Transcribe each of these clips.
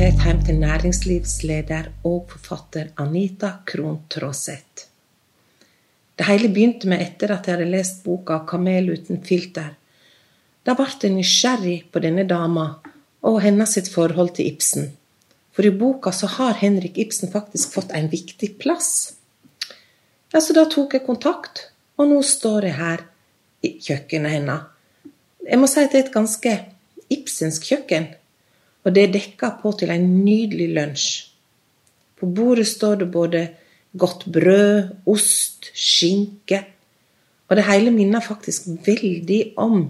Invitert hjem til næringslivsleder og forfatter Anita Krohn Traaseth. Det hele begynte med etter at jeg hadde lest boka 'Kamel uten filter'. Da ble jeg nysgjerrig på denne dama og hennes sitt forhold til Ibsen. For i boka så har Henrik Ibsen faktisk fått en viktig plass. Ja, Så da tok jeg kontakt, og nå står jeg her i kjøkkenet hennes. Jeg må si at det er et ganske Ibsensk kjøkken, og det er dekka på til en nydelig lunsj. På bordet står det både godt brød, ost, skinke, og det hele minner faktisk veldig om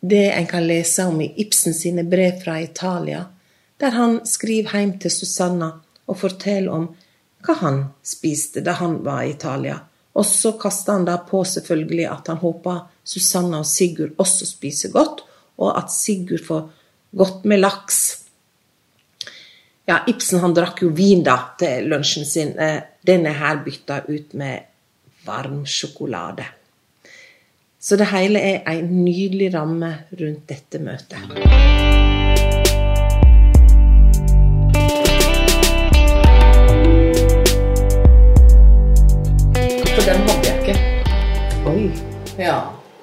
det en kan lese om i Ibsen sine brev fra Italia, der han skriver hjem til Susanna og forteller om hva han spiste da han var i Italia. Og så kaster han da på selvfølgelig at han håper Susanna og Sigurd også spiser godt, og at Sigurd får godt med laks. Ja, Ibsen han drakk jo vin da til lunsjen sin. Denne den er her bytta ut med varm sjokolade. Så det hele er ei nydelig ramme rundt dette møtet. For den hadde jeg ikke. Oi, Ja.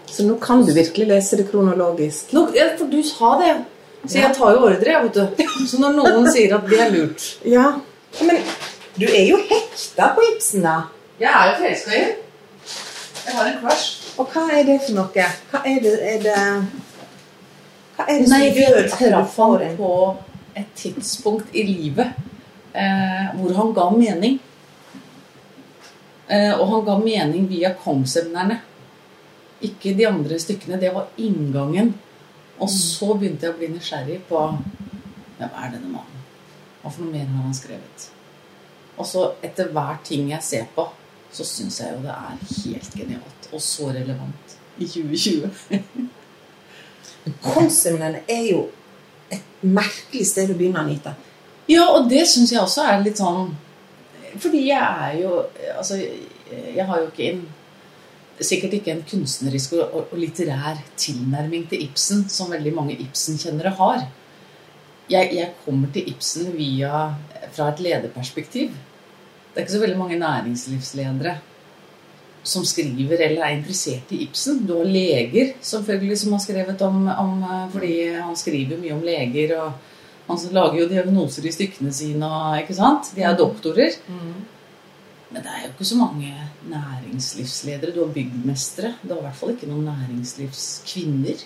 Så nå kan du virkelig lese det kronologisk. Nå, for du sa det. Så jeg tar jo ordre, jeg, vet du. Så når noen sier at det er lurt Ja, men du er jo hekta på Ibsen, da. Jeg er jo forelska i ham. Jeg har en crush. Og hva er det for noe? Hva er det, er det Hva er det som Nei, gjør at du får en på et tidspunkt i livet eh, hvor han ga mening. Eh, og han ga mening via Kongsevnerne. Ikke de andre stykkene. Det var inngangen. Og så begynte jeg å bli nysgjerrig på hvem er denne mannen? Hva for noe mer har han skrevet? Og så etter hver ting jeg ser på, så syns jeg jo det er helt genialt. Og så relevant i 2020. Kongssemnene er jo et merkelig sted å begynne, Anita. Ja, og det syns jeg også er litt sånn Fordi jeg er jo Altså, jeg har jo ikke en Sikkert ikke en kunstnerisk og, litterær tilnærming til Ibsen som veldig mange Ibsen-kjennere har. Jeg, jeg kommer til Ibsen via fra et lederperspektiv. Det er ikke så veldig mange næringslivsledere som skriver eller er interessert i Ibsen. Du har leger selvfølgelig som har skrevet om, om Fordi han skriver mye om leger. og Han lager jo diagnoser i stykkene sine. ikke sant? De er doktorer. Men det er jo ikke så mange næringslivsledere. Du har byggmestere. Du har i hvert fall ikke noen næringslivskvinner.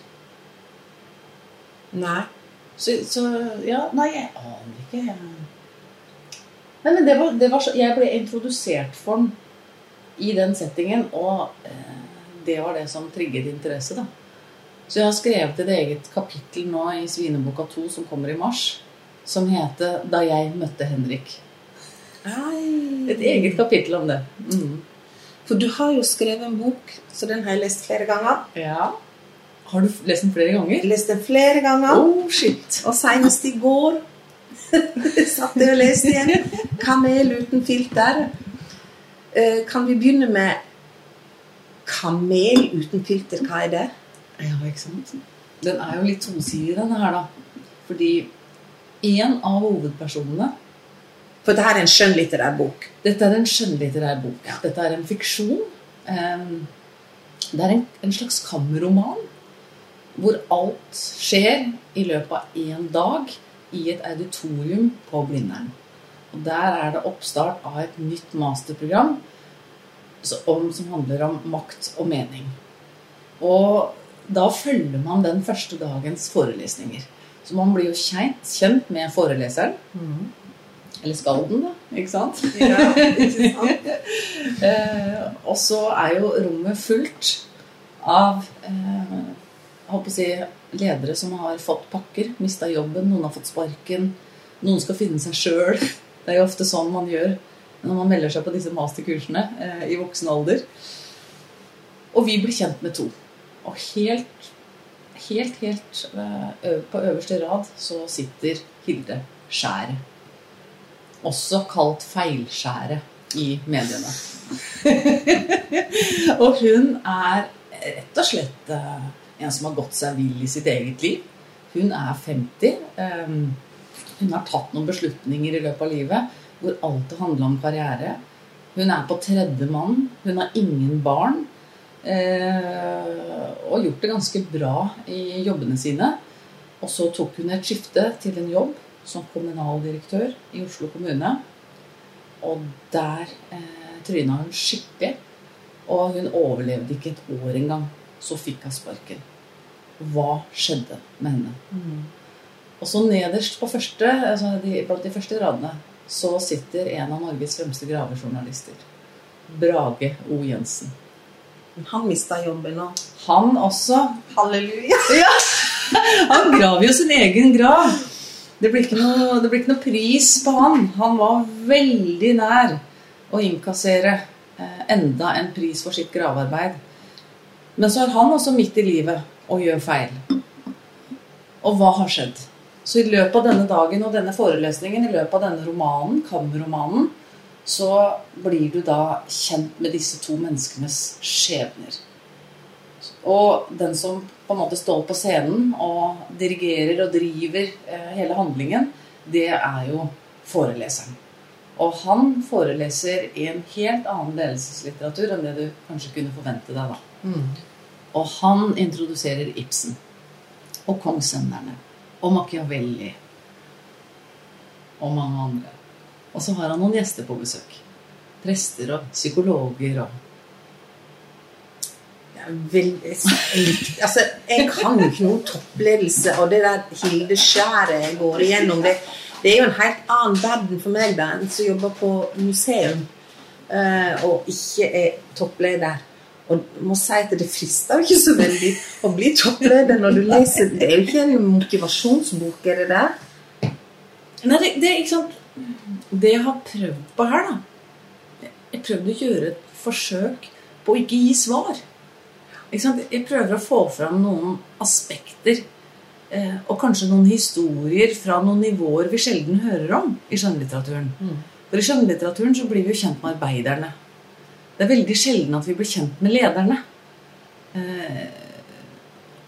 Nei. Så, så ja, nei, jeg aner ikke. Jeg. Nei, men det var, det var så, jeg ble introdusert for den i den settingen, og eh, det var det som trigget interesse. da. Så jeg har skrevet et eget kapittel nå i Svineboka 2, som kommer i mars, som heter 'Da jeg møtte Henrik'. Ai. Et eget kapittel om det. Mm. For du har jo skrevet en bok, så den har jeg lest flere ganger. Ja. Har du lest den flere ganger? Jeg leste den flere ganger, Oh, shit. og senest i går satt jeg og leste igjen. 'Kamel uten filter'. Eh, Kan vi begynne med 'Kamel uten filter'? Hva er det? Ja, ikke sant? Den er jo litt tosidig, denne her, da. Fordi en av hovedpersonene For dette er en skjønnlitterær bok. Dette er en skjønnlitterær bok. Dette er en fiksjon. Det er en, en slags kammerroman hvor alt skjer i løpet av én dag i et auditorium på Blindern. Og Der er det oppstart av et nytt masterprogram om, som handler om makt og mening. Og da følger man den første dagens forelesninger. Så man blir jo kjent, kjent med foreleseren. Eller skal den, da. Ikke sant? Ja, ikke sant? Eh, og så er jo rommet fullt av eh, håper å si, ledere som har fått pakker, mista jobben, noen har fått sparken, noen skal finne seg sjøl. Det er jo ofte sånn man gjør når man melder seg på disse masterkursene eh, i voksen alder. Og vi blir kjent med to. Og helt, helt, helt eh, på øverste rad så sitter Hilde Skjæret. Også kalt Feilskjæret i mediene. og hun er rett og slett eh, en som har gått seg vill i sitt eget liv. Hun er 50. Um, hun har tatt noen beslutninger i løpet av livet hvor alt har handla om karriere. Hun er på tredje mann. Hun har ingen barn. Eh, og gjort det ganske bra i jobbene sine. Og så tok hun et skifte til en jobb som kommunaldirektør i Oslo kommune. Og der eh, tryna hun skikkelig. Og hun overlevde ikke et år engang. Så fikk hun sparken. Hva skjedde med henne? Mm. Og så nederst på første, altså de, blant de første radene så sitter en av Norges fremste gravejournalister. Brage O. Jensen. Han mista jobben nå. Han også. Halleluja. Ja. Han graver jo sin egen grav. Det blir, noe, det blir, ikke noe, pris på han. Han var veldig nær å innkassere eh, enda en pris for sitt gravearbeid. Men så er han også midt i livet og gjør feil. Og hva har skjedd? Så i løpet av denne dagen og denne forelesningen, i løpet av denne romanen, Kammerromanen, så blir du da kjent med disse to menneskenes skjebner. Og den som på en måte står på scenen og dirigerer og driver eh, hele handlingen, det er jo foreleseren. Og han foreleser i en helt annen ledelseslitteratur enn det du kanskje kunne forvente deg. da. Mm. Og han introduserer Ibsen og Kongsenderne og Machiavelli og mange andre. Og så har han noen gjester på besøk. Prester og psykologer og Veldig, altså, jeg kan jo ikke noe toppledelse, og det der Hildeskjæret jeg går igjennom, det, det, er jo en helt annen verden for meg da, enn som jobber på museum uh, og ikke er toppleder. Og må si at det frister jo ikke så veldig å bli toppleder når du leser Det er jo ikke en motivasjonsbok, er det det? Nei, det, det, ikke sant? det jeg har prøvd på her, da Jeg prøvde å gjøre et forsøk på å ikke gi svar. Jeg prøver å få fram noen aspekter eh, og kanskje noen historier fra noen nivåer vi sjelden hører om i skjønnlitteraturen. Mm. For i skjønnlitteraturen så blir vi jo kjent med arbeiderne. Det er veldig sjelden at vi blir kjent med lederne. Eh,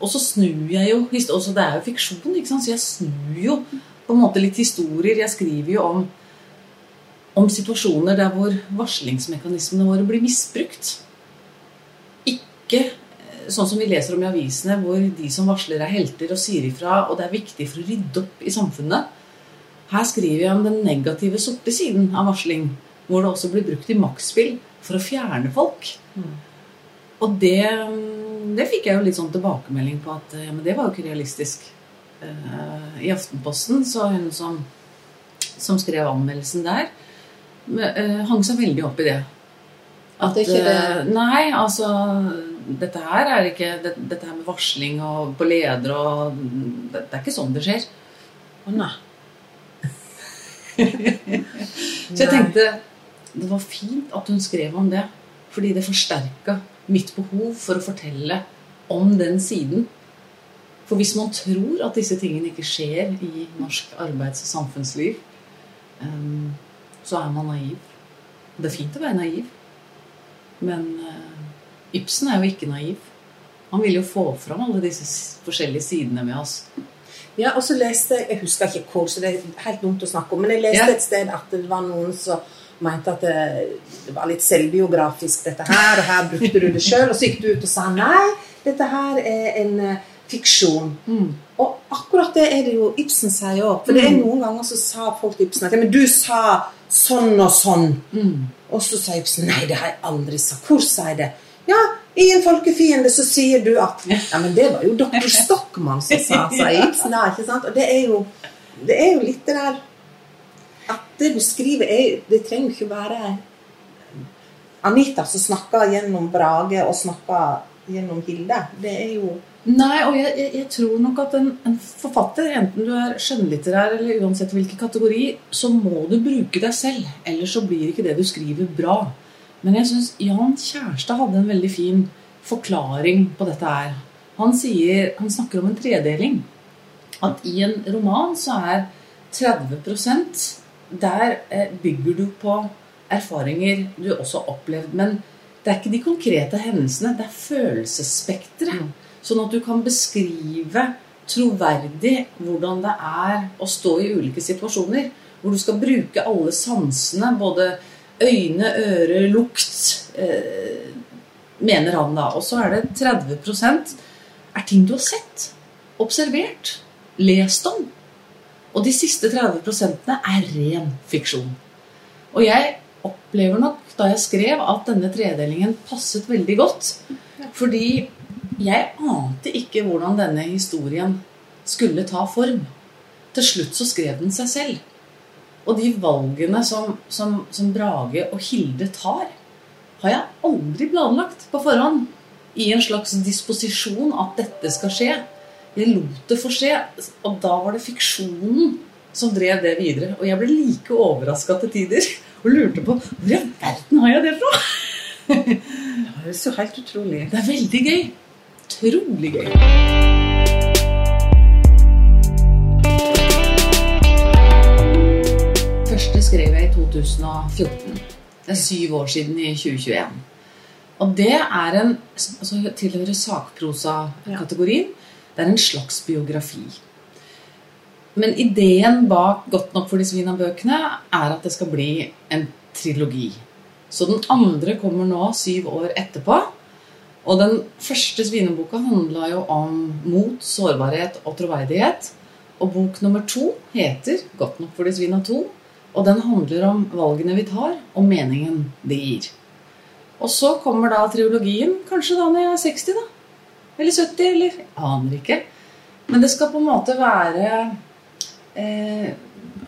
og så snur jeg jo også Det er jo fiksjon, ikke sant? så jeg snur jo på en måte litt historier. Jeg skriver jo om, om situasjoner der hvor varslingsmekanismene våre blir misbrukt. Ikke sånn som vi leser om i avisene, hvor de som varsler, er helter og sier ifra, og det er viktig for å rydde opp i samfunnet. Her skriver jeg om den negative, sorte siden av varsling, hvor det også blir brukt i maktspill for å fjerne folk. Mm. Og det, det, fikk jeg jo litt sånn tilbakemelding på at ja, men det var jo ikke realistisk. Uh, I Aftenposten så hun som, som skrev anmeldelsen der, uh, hang seg veldig opp i det. At, at det... Uh, nei, altså Dette her er ikke det, Dette her med varsling og på leder og det, det er ikke sånn det skjer. Å nei. så jeg tenkte det var fint at hun skrev om det. Fordi det forsterka mitt behov for å fortelle om den siden. For hvis man tror at disse tingene ikke skjer i norsk arbeids- og samfunnsliv, um, så er man naiv. Det er fint å være naiv, men uh, Ibsen er jo ikke naiv. Han vil jo få fram alle disse forskjellige sidene med oss. Ja, og så leste jeg Jeg husker ikke hvor, så det er helt dumt å snakke om, men jeg leste ja. et sted at det var noen som mente at det, det, var litt selvbiografisk, dette her, og her brukte du det sjøl. Og så gikk du ut og sa nei, dette her er en uh, fiksjon. Mm. Og akkurat det er det jo Ibsen sier òg. For det er mm. noen ganger så sa folk til Ibsen at ja, men du sa sånn og sånn. Mm. Og så sa Ibsen nei, det har jeg aldri sagt. Hvor sa jeg det? Ja, i en folkefiende så sier du at Ja, men det var jo doktor Stockmann som sa, sa Ibsen da, ikke sant? Og det er jo, det er jo litt det der at det du skriver, er, det trenger ikke være Anita som snakker gjennom Brage og snakker gjennom Hilde. Det er jo Nei, og jeg, jeg, jeg tror nok at en, en, forfatter, enten du er skjønnlitterær eller uansett hvilken kategori, så må du bruke deg selv. Ellers så blir ikke det du skriver, bra. Men jeg syns Jan Kjærstad hadde en veldig fin forklaring på dette her. Han, sier, han snakker om en tredeling. At i en roman så er 30 der eh, bygger du på erfaringer du også har opplevd. Men det er ikke de konkrete hendelsene, det er følelsesspekteret. Mm. Sånn at du kan beskrive troverdig hvordan det er å stå i ulike situasjoner. Hvor du skal bruke alle sansene, både øyne, øre, lukt, eh, mener han da. Og så er det 30% er ting du har sett, observert, lest om. Og de siste 30% er ren fiksjon. Og jeg opplever nok da jeg skrev, at denne tredelingen passet veldig godt. Fordi jeg ante ikke hvordan denne historien skulle ta form. Til slutt så skrev den seg selv. Og de valgene som, som, som Brage og Hilde tar, har jeg aldri planlagt på forhånd. I en slags disposisjon at dette skal skje. Jeg lot det få skje. Og da var det fiksjonen som drev det videre. Og jeg ble like overraska til tider og lurte på hvor i verden har jeg det fra? det er så helt utrolig. Det er veldig gøy. Utrolig gøy. Første skrev jeg i 2014. Det er syv år siden i 2021. Og det er en, altså tilhører sakprosa-kategorien. Det er en slags biografi. Men ideen bak Godt nok for de svina-bøkene er at det skal bli en trilogi. Så den andre kommer nå syv år etterpå. Og den første svineboka handla jo om mot, sårbarhet og troverdighet. Og bok nummer to heter Godt nok for de svina to. Og den handler om valgene vi tar, og meningen det gir. Og så kommer da triologien, kanskje da når jeg er 60, da. Eller 70, eller jeg Aner ikke. Men det skal på en måte være eh,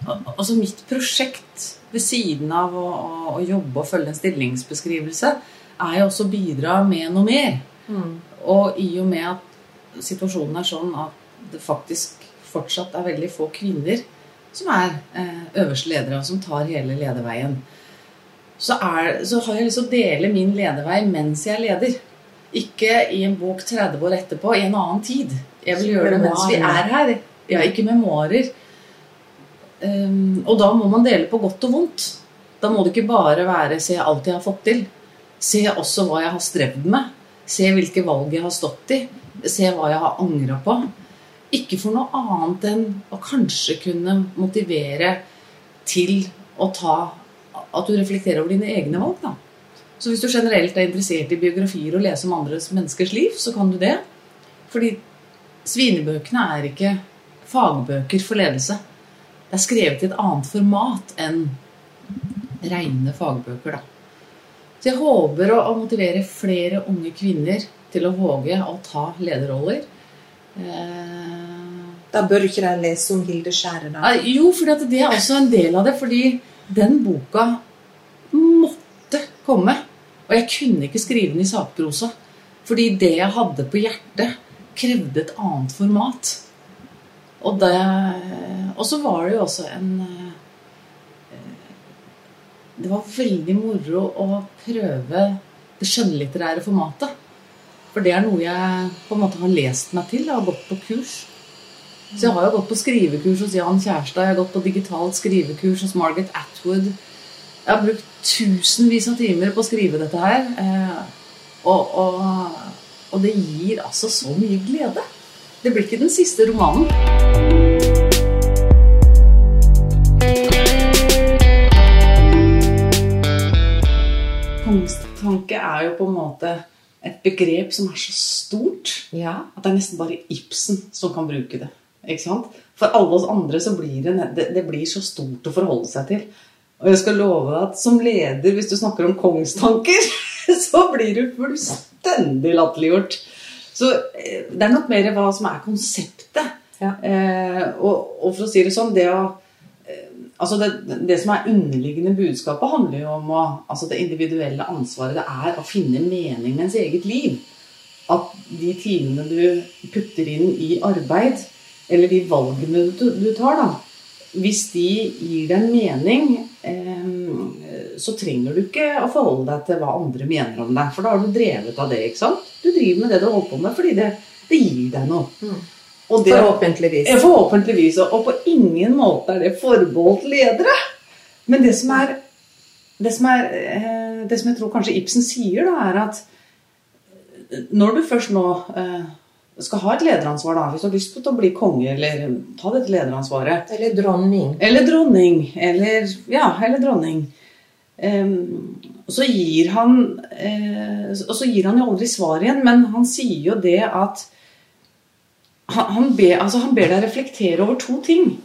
Altså mitt prosjekt ved siden av å, å, å, jobbe og følge en stillingsbeskrivelse, er jo også å bidra med noe mer. Mm. Og i og med at situasjonen er sånn at det faktisk fortsatt er veldig få kvinner som er eh, øverste ledere, og som tar hele lederveien, så, er, så har jeg lyst til å dele min ledervei mens jeg leder. Ikke i en bok 30 år etterpå, i en annen tid. Jeg vil gjøre det mens vi er her. Ja, ikke memoarer. Um, og da må man dele på godt og vondt. Da må det ikke bare være 'se alt jeg har fått til'. Se også hva jeg har strevd med. Se hvilke valg jeg har stått i. Se hva jeg har angra på. Ikke for noe annet enn å kanskje kunne motivere til å ta At du reflekterer over dine egne valg. da. Så hvis du generelt er interessert i biografier og lese om andres menneskers liv, så kan du det. Fordi svinebøkene er ikke fagbøker for ledelse. Det er skrevet i et annet format enn rene fagbøker. da. Så jeg håper å, motivere flere unge kvinner til å våge å ta lederroller. Eh, da bør ikke dere lese om Hilde Skjære, da? Jo, for det er også en del av det. Fordi den boka måtte komme. Og jeg kunne ikke skrive den i sakprosa. Fordi det jeg hadde på hjertet, krevde et annet format. Og, det, og så var det jo også en eh, Det var veldig moro å prøve det skjønnlitterære formatet. For det er noe jeg på en måte har lest meg til. Jeg har gått på kurs. Så jeg har jo gått på skrivekurs hos Jan Kjærstad, jeg har gått på digitalt skrivekurs hos Margaret Atwood. Jeg har brukt tusenvis av timer på å skrive dette her. Eh, og, og, og, det gir altså så mye glede. Det blir ikke den siste romanen. Kongstanke er jo på en måte et begrep som er så stort ja. at det er nesten bare Ibsen som kan bruke det. Ikke sant? For alle oss andre så blir det, det, det blir så stort å forholde seg til. Og jeg skal love deg at som leder, hvis du snakker om kongstanker, så blir du fullstendig latterliggjort. Så eh, det er nok mer hva som er konseptet. Ja. Eh, og, og, for å si det sånn det, å, altså det, det, som er underliggende budskapet, handler jo om å, altså det individuelle ansvaret det er å finne mening med ens eget liv. At de timene du putter inn i arbeid, eller de valgene du, du tar, da, hvis de gir deg en mening, eh, så trenger du ikke å forholde deg til hva andre mener om deg. For da har du drevet av det. ikke sant? Du driver med det du holder på med fordi det, det gir deg noe. Mm. Det, forhåpentligvis. Forhåpentligvis. Og på ingen måte er det forbeholdt ledere. Men det som er det som, er, eh, det som jeg tror kanskje Ibsen sier, da, er at når du først nå eh, skal ha et lederansvar, da, hvis du har lyst til å bli konge eller ta dette lederansvaret Eller dronning. Eller dronning. Eller Ja, eller dronning. Um, så gir han uh, Og så gir han jo aldri svar igjen, men han sier jo det at han, han, ber, altså han ber deg reflektere over to ting.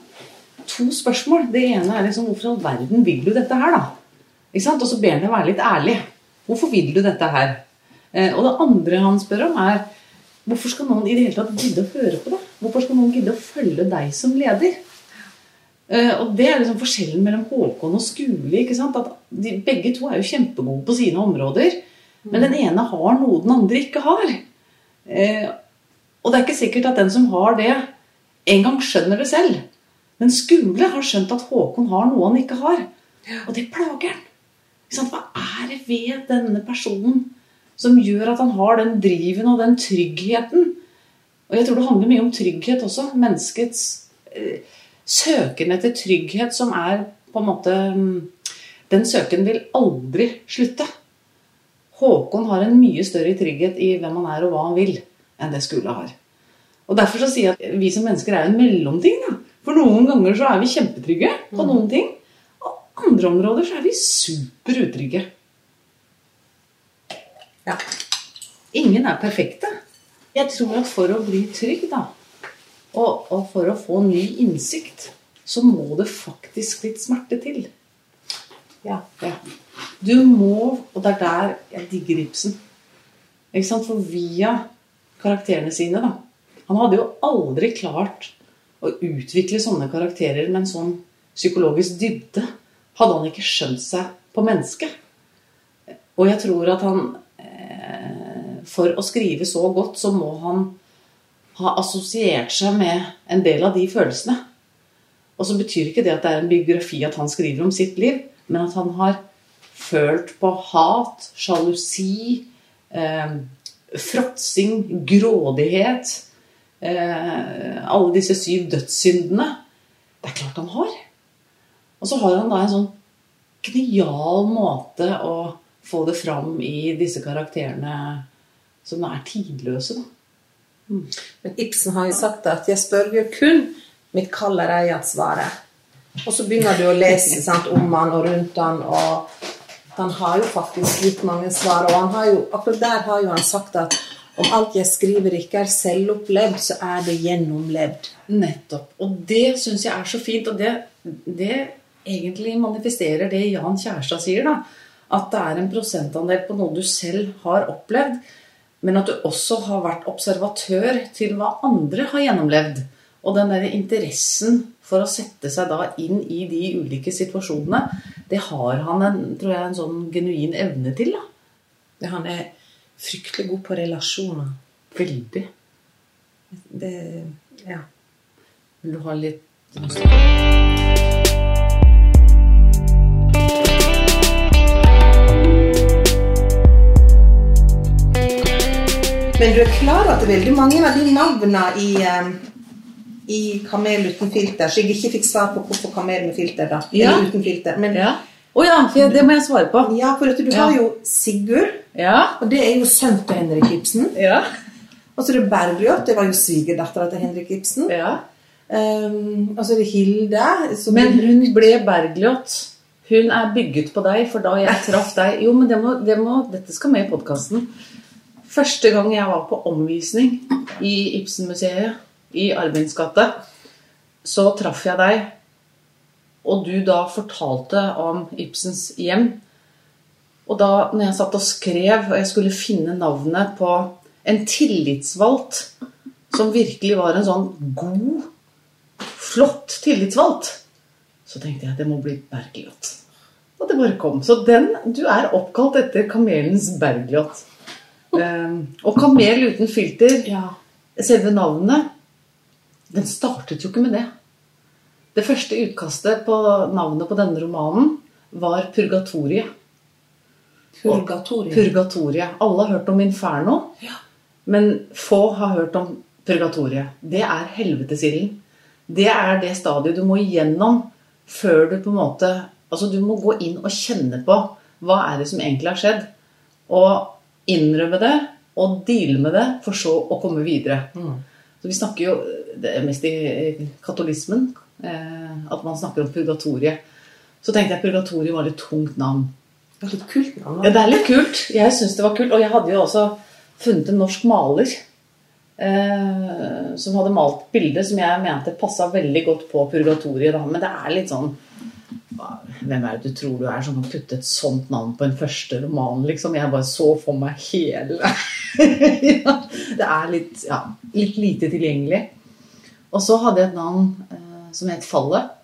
To spørsmål. Det ene er liksom Hvorfor i all verden vil du dette her, da? Ikke sant? Og så ber han deg være litt ærlig. Hvorfor vil du dette her? Uh, og det andre han spør om, er Hvorfor skal noen i det hele tatt gidde å høre på deg? Hvorfor skal noen gidde å følge deg som leder? Uh, og Det er liksom forskjellen mellom Håkon og Skuli. ikke sant? At de, begge to er jo kjempegode på sine områder. Men den ene har noe den andre ikke har. Uh, og det er ikke sikkert at den som har det, engang skjønner det selv. Men Skule har skjønt at Håkon har noe han ikke har. Og det plager han. Hva er det ved denne personen som gjør at han har den driven og den tryggheten. Og jeg tror det handler mye om trygghet også. Menneskets eh, søken etter trygghet som er på en måte mm, Den søken vil aldri slutte. Håkon har en mye større trygghet i hvem han er og hva han vil, enn det Skule har. Og Derfor så sier jeg at vi som mennesker er en mellomting. Da. For noen ganger så er vi kjempetrygge på mm. noen ting. Og andre områder så er vi superutrygge. Ja. Ingen er perfekte. Jeg tror at for å bli trygg, da, og, og, for å få ny innsikt, så må det faktisk litt smerte til. Ja. ja. Du må Og det er der jeg digger Ibsen. Ikke sant? For via karakterene sine, da Han hadde jo aldri klart å utvikle sånne karakterer med en sånn psykologisk dybde. Hadde han ikke skjønt seg på mennesket. Og jeg tror at han for å skrive så godt, så må han ha assosiert seg med en del av de følelsene. Og så betyr ikke det at det er en biografi at han skriver om sitt liv, men at han har følt på hat, sjalusi, eh, fråtsing, grådighet eh, Alle disse syv dødssyndene. Det er klart han har. Og så har han da en sånn genial måte å få det fram i disse karakterene som er tidløse. Da. Mm. Men Ibsen har jo sagt at 'jeg spør jo kun mitt kaller svaret'. Og så begynner du å lese sant, om han og rundt han, og han har jo faktisk gitt mange svar. Og han har jo, akkurat der har jo han sagt at om alt jeg skriver ikke er selvopplevd, så er det gjennomlevd. Nettopp. Og det syns jeg er så fint. Og det, det, egentlig manifesterer det Jan Kjærstad sier, da. At det er en prosentandel på noe du selv har opplevd men at du også har vært observatør til hva andre har gjennomlevd. Og den der interessen for å sette seg da inn i de ulike situasjonene, det har han en, tror jeg, en sånn genuin evne til. da. Det, han er fryktelig god på relasjoner. Veldig. Det Ja. Vil du ha litt Men du er klar over at det er veldig mange av de navnene i, um, i Kamel uten filter Så jeg ikke fikk svar på hvorfor kamel med filter, da. Ja. Eller uten filter. Men, ja. Oh ja, det må jeg svare på. Ja, for du har jo Sigurd. Ja. Og det er jo sønnen til Henrik Ibsen. Ja. Og så er det Bergljot. Det var jo svigerdattera til Henrik Ibsen. Ja. Um, og så er det Hilde. Men hun ble Bergljot. Hun er bygget på deg, for da jeg traff deg Jo, men det må, det må, dette skal med i podkasten. Første gang jeg var på omvisning i Ibsen-museet i Arvins gate, så traff jeg deg, og du da fortalte om Ibsens hjem. Og da når jeg satt og skrev, og jeg skulle finne navnet på en tillitsvalgt som virkelig var en sånn god, flott tillitsvalgt, så tenkte jeg at det må bli Bergljot. Og det bare kom. Så den, du er oppkalt etter kamelens Bergljot. Um, og Kamel uten filter, ja. selve navnet, den startet jo ikke med det. Det første utkastet på navnet på denne romanen var Purgatoriet. Purgatoriet. Purgatoriet. Alle har hørt om Inferno, ja. men få har hørt om Purgatoriet. Det er helvetesilden. Det er det stadiet du må igjennom før du på en måte Altså, du må gå inn og kjenne på hva er det som egentlig har skjedd. Og innrømme det og deale med det, for så å komme videre. Mm. Så vi snakker jo det er mest i katolismen eh, at man snakker om purgatoriet. Så tenkte jeg purgatoriet var litt tungt navn. Det er litt kult navn. Ja, det er litt kult. Jeg syns det var kult. Og jeg hadde jo også funnet en norsk maler eh, som hadde malt bildet som jeg mente passa veldig godt på purgatoriet. Da. Men det er litt sånn Hvem er det du tror du er som kan putte et sånt navn på en første roman? liksom? Jeg bare så for meg hele ja, Det er litt, ja, litt lite tilgjengelig. Og så hadde jeg et navn eh, som het Fallet.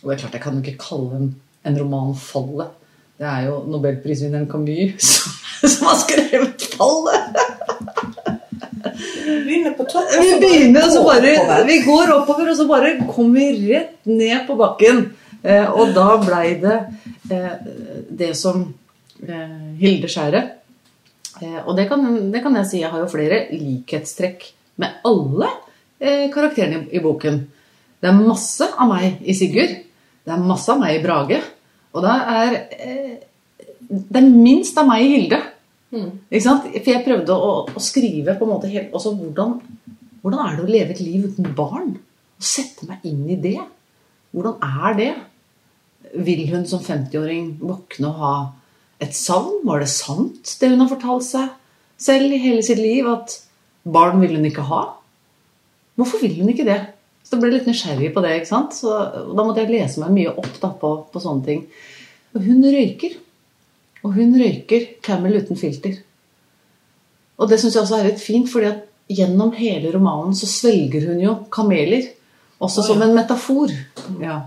Og det er klart, jeg kan jo ikke kalle en, en roman Fallet. Det er jo nobelprisvinneren Camus som, som har skrevet Fallet. Begynner på topp. Vi begynner, og så bare Vi går oppover, og så bare kommer vi rett ned på bakken. Eh, og da blei det eh, det som eh, Hilde Skjæret eh, Og det kan, det kan jeg si, jeg har jo flere likhetstrekk med alle karakterene i, i boken. Det er masse av meg i Sigurd. Det er masse av meg i Brage. Og det er eh, Det er minst av meg i Hilde. Mm. For jeg prøvde å, å skrive på en måte helt også hvordan, hvordan er det å leve et liv uten barn? Å sette meg inn i det. Hvordan er det? Vil hun som 50-åring våkne og ha et savn? Var det sant, det hun har fortalt seg selv i hele sitt liv, at barn vil hun ikke ha? Hvorfor vil hun ikke det? Så jeg ble litt nysgjerrig på det. ikke sant? Så, da måtte jeg lese meg mye opp da, på, på sånne ting. Og hun røyker. Og hun røyker Camel uten filter. Og det syns jeg også er litt fint, fordi at gjennom hele romanen så svelger hun jo kameler. Også oh, ja. som en metafor. Ja.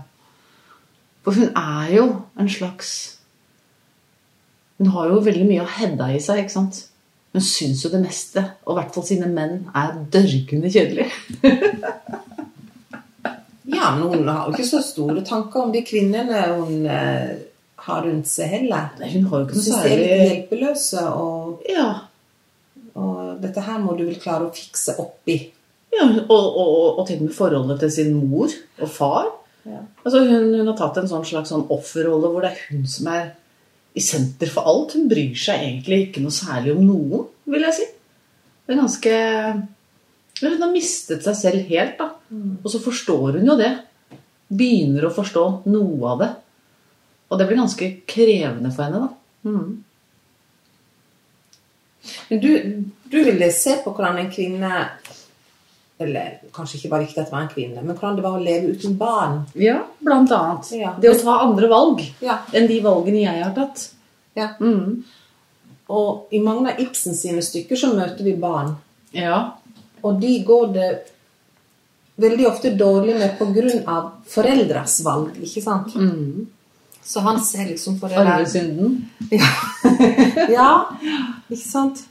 For hun er jo en slags Hun har jo veldig mye av Hedda i seg, ikke sant? Hun syns jo det meste, og i hvert fall sine menn, er dørgende kjedelig. Ja, men hun har jo ikke så store tanker om de kvinnene hun eh, har rundt seg heller. Nei, Hun har jo ikke noe er særlig hjelpeløse, og, Ja. og dette her må du vel klare å fikse opp i. ja og, og, og til og med forholdet til sin mor og far. Ja. Altså hun, hun har tatt en sånn slags sånn offerrolle hvor det er hun som er i senter for alt. Hun bryr seg egentlig ikke noe særlig om noen, vil jeg si. Hun er ganske Hun har mistet seg selv helt, da. Og så forstår hun jo det. Begynner å forstå noe av det. Og det blir ganske krevende for henne, da. Mm. Men du, du ville se på hvordan en kvinne Eller kanskje ikke var viktig at det var en kvinne, men hvordan det var å leve uten barn. Ja, blant annet. Ja. Det å ta andre valg Ja. enn de valgene jeg har tatt. ja. Mm. Og i mange av Ibsen sine stykker så møter vi barn. Ja. Og de går det veldig ofte dårlig med pga. foreldres valg, ikke sant? Mm. Så han ser liksom på det der Arvesynden. Ja, ikke sant?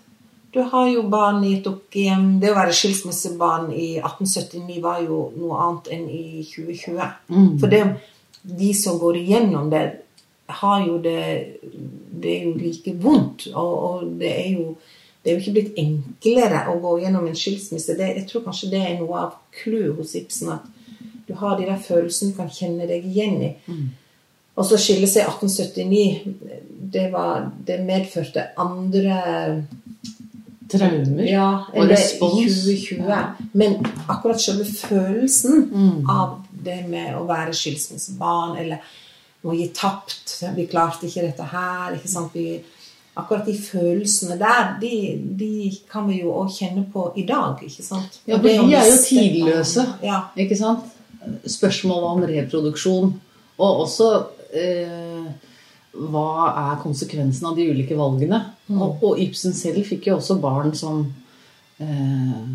Du har jo barn i et opphjem Det å være skilsmissebarn i 1879 var jo noe annet enn i 2020. Mm. For det, de som går igjennom det, har jo det Det er jo like vondt. Og, og det er jo det er jo ikke blitt enklere å gå gjennom en skilsmisse. Det, jeg tror kanskje det er noe av clouet hos Ibsen. At du har de der følelsene du kan kjenne deg igjen i. Og så skille seg i 1879. Det, var, det medførte andre Traumer. ja, Og respons. 2020. Men akkurat selve følelsen Mm. av det med å være skilsmissebarn eller å gi tapt Vi klarte ikke dette her. ikke sant? Vi, akkurat de følelsene der, de, de kan vi jo også kjenne på i dag. ikke sant? Ja, for det de er jo tidløse. Ja. Ikke sant? Spørsmålet om reproduksjon. Og også eh, hva er konsekvensen av de ulike valgene? Og, og Ibsen selv fikk jo også barn som eh,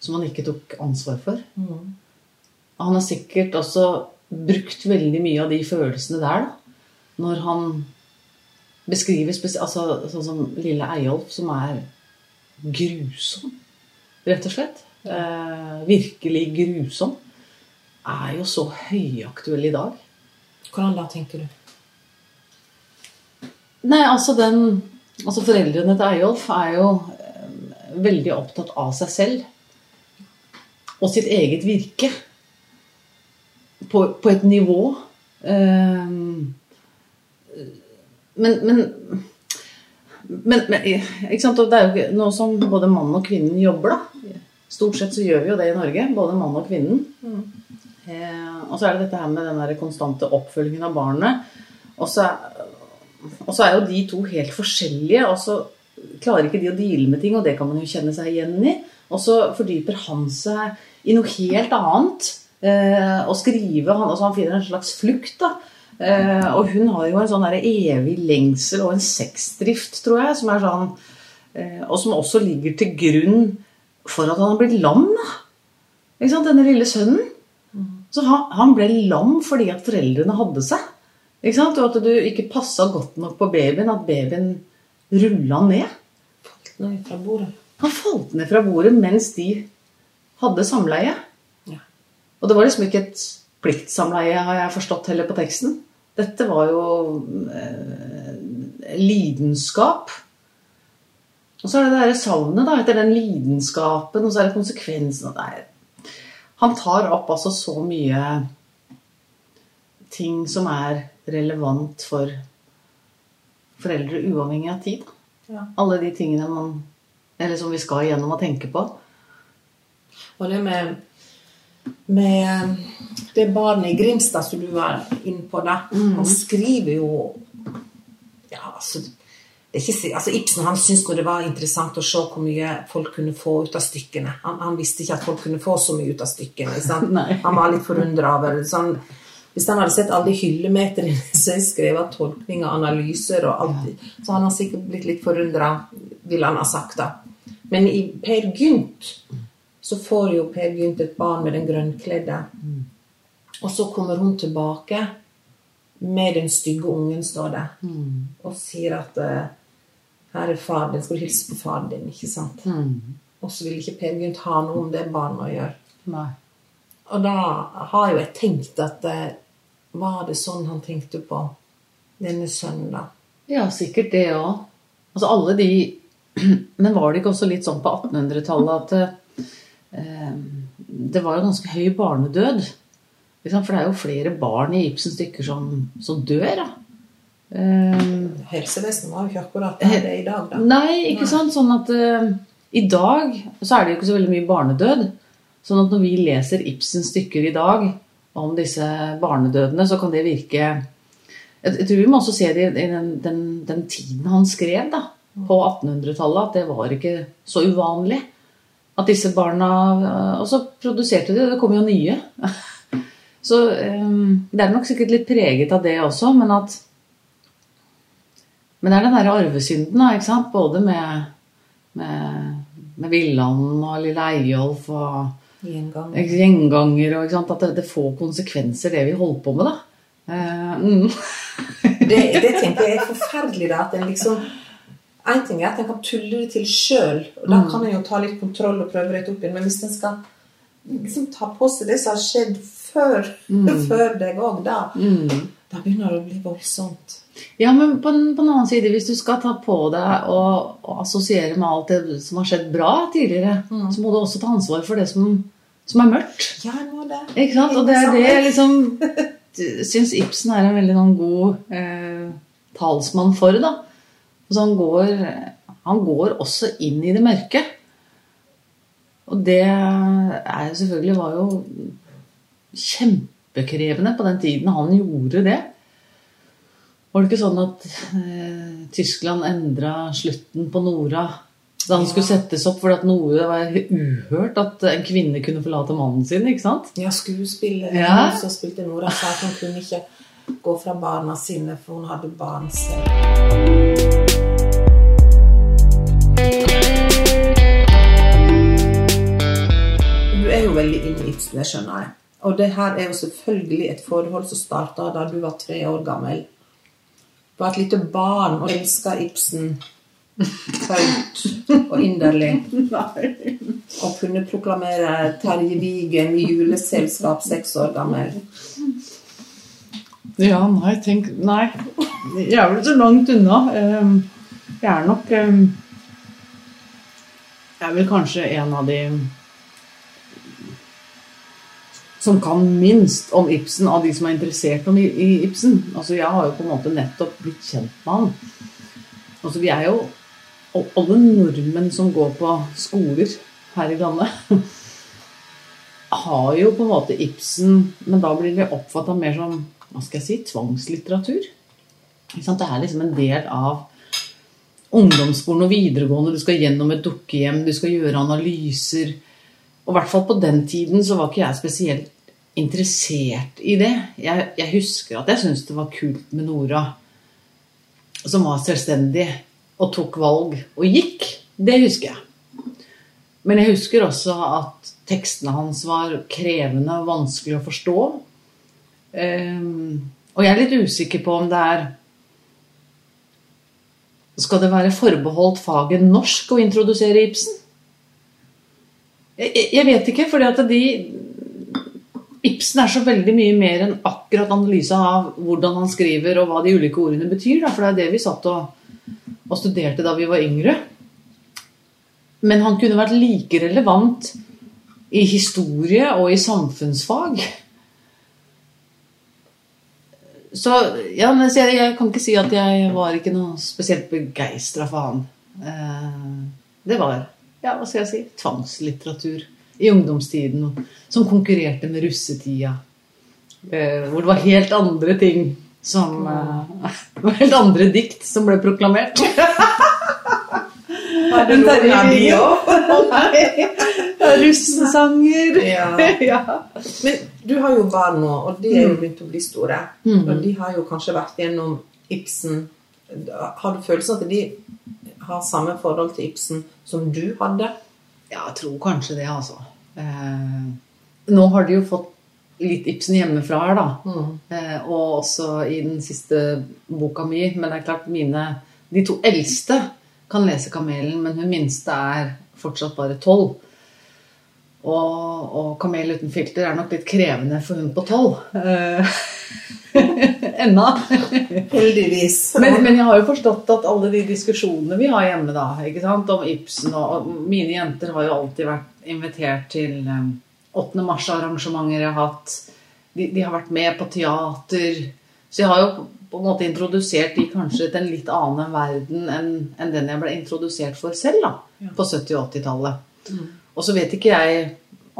som han ikke tok ansvar for. Mm. Han har sikkert også brukt veldig mye av de følelsene der, da. Når han beskriver altså, sånn som lille Eyolf, som er grusom, rett og slett. Eh, virkelig grusom. Er jo så høyaktuell i dag. Hvordan da, tenker du? Nei, altså den Altså foreldrene til Eyolf er jo eh, veldig opptatt av seg selv. Og sitt eget virke. På, på et nivå. Eh, men, men Men, men ikke sant? Og det er jo ikke nå som både mann og kvinnen jobber, da. Stort sett så gjør vi jo det i Norge, både mann og kvinnen. Eh, og så er det dette her med den der konstante oppfølgingen av barnet. Og så, og så er jo de to helt forskjellige, og så klarer ikke de å deale med ting, og det kan man jo kjenne seg igjen i. Og så fordyper han seg i noe helt annet. Eh, og skrive, han, altså han finner en slags flukt, da. Eh, og hun har jo en sånn der evig lengsel og en sexdrift, tror jeg, som er sånn eh, Og som også ligger til grunn for at han har blitt lam, da. Ikke sant? Denne lille sønnen. Så han, han ble lam fordi at foreldrene hadde seg. Ikke sant? Og at du ikke passa godt nok på babyen, at babyen rulla ned. Falt ned fra bordet. Han falt ned fra bordet mens de hadde samleie. Ja. Og det var liksom ikke et pliktsamleie, har jeg forstått heller på teksten. Dette var jo eh, lidenskap. Og så er det det derre savnet da, etter den lidenskapen, og så er det konsekvensen. Det er, han tar opp altså så mye ting som er relevant for foreldre uavhengig av tid. Ja. Alle de tingene man, eller som vi skal igjennom og tenke på. Og det med, med det barnet i Grimstad som du var inne på, da. Han skriver jo Ja, altså, det er ikke, altså Ibsen han syntes det var interessant å se hvor mye folk kunne få ut av stykkene. Han, han visste ikke at folk kunne få så mye ut av stykkene. sant? Han var litt forundra over det. Sånn, hvis han hadde sett alle de hyllemeterne som er skrevet av tolkninger, analyser og alt, så hadde han sikkert blitt litt forundra, ville han ha sagt. da. Men i Per Gynt så får jo Per Gynt et barn med den grønnkledde. Og så kommer hun tilbake med den stygge ungen, står det, og sier at eh, her er far din, skal du hilse på faren din, ikke sant? Og så vil ikke Per Gynt ha noe om det barnet å gjøre. Nei. Og da har jo jeg tenkt at eh, Var det sånn han tenkte på denne sønnen, da? Ja, sikkert det òg. Altså alle de Men var det ikke også litt sånn på 1800-tallet at eh, det var jo ganske høy barnedød? Liksom. For det er jo flere barn i Ibsens stykker som, som dør, da. Eh, Helsevesenet var jo ikke akkurat det i dag, da. Nei, ikke sant? Sånn at eh, i dag så er det jo ikke så veldig mye barnedød. Sånn at når vi leser Ibsens stykker i dag om disse barnedødene, så kan det virke Jeg, tror vi må også se det i den, den, den tiden han skrev, da. På 1800-tallet. At det var ikke så uvanlig. At disse barna eh, Og så produserte de, det kom jo nye. Så eh, det er nok sikkert litt preget av det også, men at men det er den derre arvesynden, da, ikke sant? Både med, med, med Villanden og Lille Eyolf og Gjengang. gjenganger og? At det, det får konsekvenser, det vi holder på med, da. Uh, mm. Det, det tenker jeg er forferdelig, da. At en liksom En ting er at en kan tulle det til sjøl, og da kan en jo ta litt kontroll og prøve å rette opp igjen, men hvis en skal liksom ta på seg det som har skjedd før, før deg òg, da, da begynner det å bli voldsomt. Ja, men på en, på den annen side, hvis du skal ta på deg og, og assosiere med alt det som har skjedd bra tidligere, så må du også ta ansvar for det som, som er mørkt. Ja, må det. Ikke sant? Og det er det jeg liksom syns Ibsen er en veldig noen god eh, talsmann for. da. Så han går, han går også inn i det mørke. Og det er jo selvfølgelig var jo kjempekrevende på den tiden han gjorde det. Var det ikke sånn at eh, Tyskland endra slutten på Nora da han skulle settes opp For at noe var uhørt at en kvinne kunne forlate mannen sin? ikke sant? Ja, skuespiller. Ja. Så spilte Nora, sa at hun kunne ikke gå fra barna sine, for hun hadde barn selv. Du er jo veldig inne i Ibsen, det skjønner jeg. Og det her er jo selvfølgelig et forhold som starta da du var tre år gammel. Var et lite barn og elska Ibsen høyt og inderlig. Og kunne proklamere Terje Vigen i juleselskap seks år gammel. Ja, nei, tenk Nei. Jeg er vel så langt unna. Ehm, Jeg er nok ehm, Jeg er vel kanskje en av de som kan minst om Ibsen av de som er interessert om i Ibsen. Altså, Jeg har jo på en måte nettopp blitt kjent med han. Altså, Vi er jo alle nordmenn som går på skoler her i landet, har jo på en måte Ibsen, men da blir det oppfatta mer som hva skal jeg si, tvangslitteratur. Det er liksom en del av ungdomsskolen og videregående. Du skal gjennom et dukkehjem, du skal gjøre analyser. Og i hvert fall på den tiden så var ikke jeg spesielt interessert i det. Jeg, jeg husker at jeg syntes det var kult med Nora, som var selvstendig og tok valg og gikk. Det husker jeg. Men jeg husker også at tekstene hans var krevende og vanskelig å forstå. Um, og jeg er litt usikker på om det er Skal det være forbeholdt faget norsk å introdusere Ibsen? Jeg, vet ikke, fordi at de Ibsen er så veldig mye mer enn akkurat analyse av hvordan han skriver og hva de ulike ordene betyr. Da, for det er det vi satt og, og, studerte da vi var yngre. Men han kunne vært like relevant i historie og i samfunnsfag. Så ja, men jeg, jeg kan ikke si at jeg var ikke noe spesielt begeistra for han. Eh, det var, ja, hva skal jeg si, tvangslitteratur i ungdomstiden som konkurrerte med russetida. Eh, hvor det var helt andre ting som eh, Det var helt andre dikt som ble proklamert. Var det noen av de òg? Russesanger. Ja. ja. Men du har jo barn nå, og de er jo Mm. begynt å bli store. Mm. Og de har jo kanskje vært gjennom Ibsen. Har du følelsen at de har samme forhold til Ibsen som du hadde? Ja, jeg tror kanskje det, altså. Eh, nå har de jo fått litt Ibsen hjemmefra her, da. Mm. Eh, og også i den siste boka mi. Men det er klart, mine De to eldste kan lese 'Kamelen', men hun minste er fortsatt bare tolv. Og, og 'Kamel uten filter' er nok litt krevende for hun på tolv. Eh, Ennå. Heldigvis. Men, men jeg har jo forstått at alle de diskusjonene vi har hjemme da, ikke sant, om Ibsen og, og Mine jenter har jo alltid vært invitert til um, 8. mars-arrangementer jeg har hatt. De, de har vært med på teater. Så jeg har jo på en måte introdusert de kanskje til en litt annen verden enn enn den jeg ble introdusert for selv da, Ja. på 70- og 80-tallet. Mm. Og så vet ikke jeg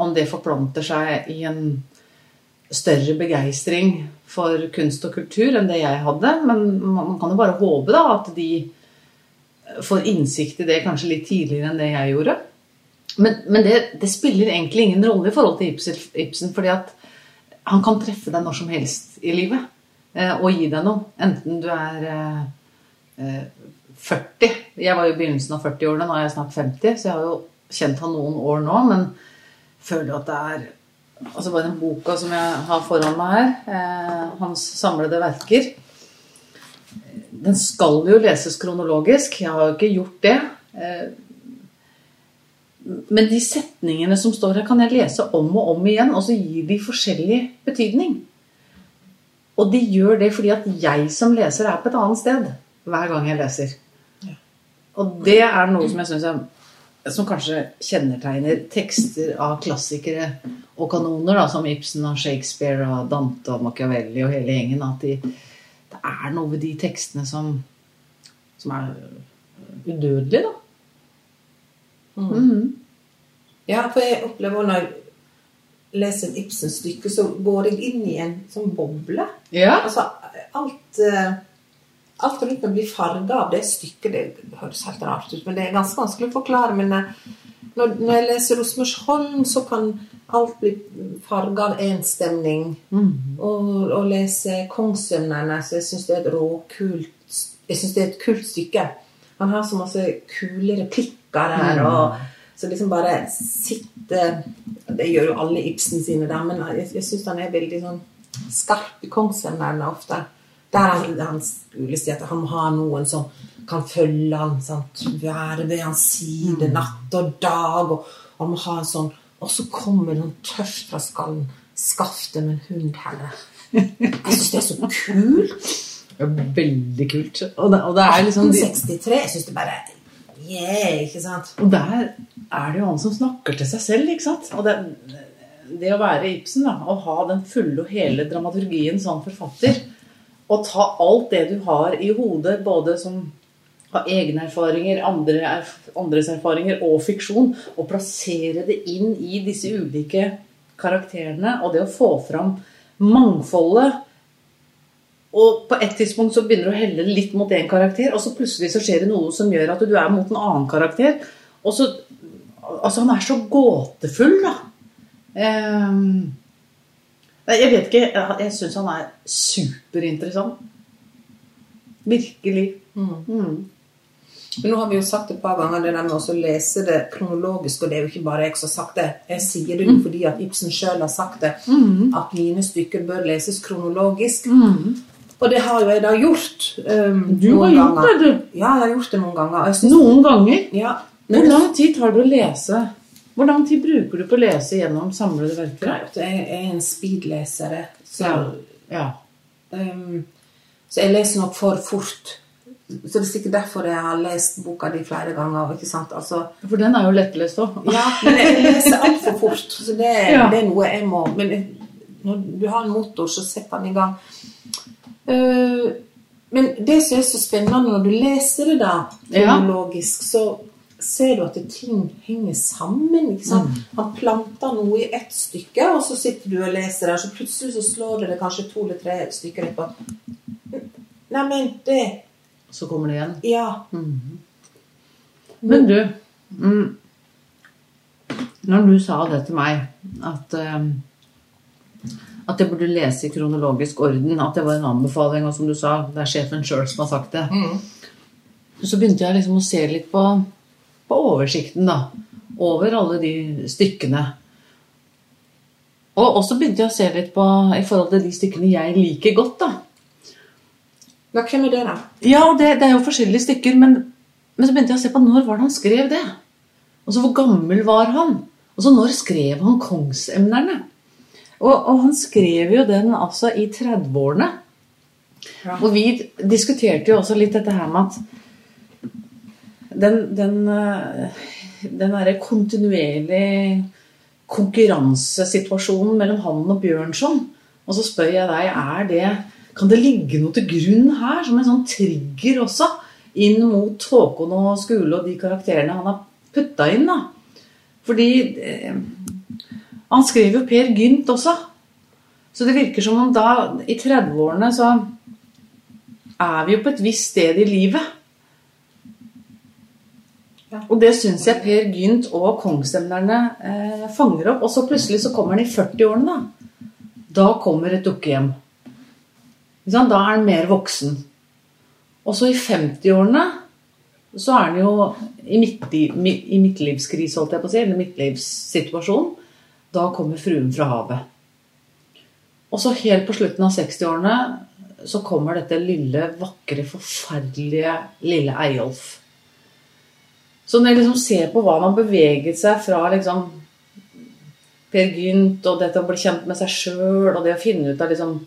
om det forplanter seg i en større begeistring for kunst og kultur enn det jeg hadde. Men man kan jo bare håpe da at de får innsikt i det kanskje litt tidligere enn det jeg gjorde. Men, men det, det spiller egentlig ingen rolle i forhold til Ibsen, Ibsen, fordi at han kan treffe deg når som helst i livet eh, og gi deg noe. Enten du er eh, eh, 40 Jeg var jo i begynnelsen av 40-årene, nå er jeg snart 50, så jeg har jo kjent han noen år nå, men føler at det er Altså bare den boka som jeg har foran meg her, eh, hans samlede verker Den skal jo leses kronologisk. Jeg har jo ikke gjort det. Eh, men de setningene som står her, kan jeg lese om og om igjen, og så gir de forskjellig betydning. Og de gjør det fordi at jeg som leser er på et annet sted hver gang jeg leser. Og det er noe som jeg syns er som kanskje kjennetegner tekster av klassikere og kanoner, da, som Ibsen og Shakespeare og Dante og Machiavelli og hele gjengen, at de, det er noe ved de tekstene som, som er udødelige, da. Mm. Mhm. Ja, for jeg opplever når jeg leser en Ibsen-stykke, så går jeg inn i en sånn boble. Ja. Altså, alt, eh, alt rundt meg blir farga av det stykket. Det høres helt rart ut, men det er ganske vanskelig å forklare. Men eh, når, når jeg leser Rosmersholm, så kan alt blir farga av én stemning. Mhm. Og, og lese Kongssønnene, så jeg syns det er et råkult Jeg synes det er et kult stykke. Han har så masse kule replikker der. Mm. og så liksom bare sitte Det gjør jo alle Ibsen sine, der, men jeg, jeg syns han er veldig sånn skarp i Kongssønnene ofte. Der han, han skulle si at han må ha noen som kan følge han, sant? være ved hans side natt og dag. Og han må ha en sånn Og så kommer hun tørst fra skallen. Skaff dem en hund, herre. Jeg syns det er så kult. Det er Veldig kult. Og det, og det er liksom de, 1863. Jeg syns det bare Yeah, ikke sant? Og der er det jo han som snakker til seg selv, ikke sant? Og det, det å være Ibsen, da, å ha den fulle og hele dramaturgien som forfatter, og ta alt det du har i hodet, både som av egne erfaringer, andre, erf- andres erfaringer og fiksjon, og plassere det inn i disse ulike karakterene, og det å få fram mangfoldet Og på et tidspunkt så begynner du å helle litt mot én karakter, og så plutselig så skjer det noe som gjør at du er mot en annen karakter. Og så Altså, han er så gåtefull, da. Ehm, Jeg vet ikke. Jeg, syns han er superinteressant. Virkelig. Mm. Men nå har vi jo sagt et par ganger det der med å lese det kronologisk, og det er jo ikke bare jeg som har sagt det. Jeg sier det jo fordi at Ibsen sjøl har sagt det, at mine stykker bør leses kronologisk. Og det har jo jeg da gjort. um, Du har gjort ganger. det, du. Ja, jeg har gjort det noen ganger. Noen ganger. ja, Hvor lang tid tar det å lese? Hvor lang tid bruker du på å lese gjennom samlede verker? jeg er en speedleser. Så, Ja. ja. um, så jeg leser nok for fort. Så det er sikkert derfor jeg har lest boka di flere ganger. ikke sant? Altså, For den er jo lettlest òg. Ja, men jeg leser altfor fort. Så det, Ja. det er noe jeg må Men når du har en motor, så setter den i gang. Uh, men det som er så spennende når du leser det, da, Ja. så ser du at ting henger sammen. ikke sant? Han planter noe i ett stykke, og så sitter du og leser og så plutselig så slår det deg kanskje to eller tre stykker etterpå. Neimen, det Så kommer det igjen. Ja. Men du mm, Når du sa det til meg, at uh, at jeg burde lese i kronologisk orden, at det var en anbefaling, og som du sa, det er sjefen sjøl som har sagt det, så begynte jeg liksom å se litt på, på oversikten, da. Over alle de stykkene. Og også begynte jeg å se litt på i forhold til de stykkene jeg liker godt, da. Ja, hvem er det, da? Ja, det, det er jo forskjellige stykker, men, men så begynte jeg å se på når var det han skrev det. Og så hvor gammel var han? Og så når skrev han Kongsemnerne? Og, og han skrev jo den altså i 30-årene. Ja. Og vi diskuterte jo også litt dette her med at den, den, eh, den derre kontinuerlige konkurransesituasjonen mellom han og Bjørnson. Og så spør jeg deg, er det kan det ligge noe til grunn her, som en sånn trigger også, inn mot Håkon og Skule og de karakterene han har putta inn? da? Fordi eh, han skrev jo Per Gynt også. Så det virker som om da, i 30-årene, så er vi jo på et visst sted i livet. Ja. Og det syns jeg Per Gynt og Kongsemnerne eh, fanger opp. Og så plutselig så kommer han i 40-årene, da. Da kommer et dukkehjem. Da er han mer voksen. Og så i 50-årene så er han jo i, midtli, i midtlivskrise, holdt jeg på å si, eller midtlivssituasjon. Da kommer fruen fra havet. Og så helt på slutten av 60-årene så kommer dette lille, vakre, forferdelige lille Eyolf. Så når jeg liksom ser på hva har beveget seg fra liksom Per Gynt og dette å bli kjent med seg sjøl og det å finne ut av liksom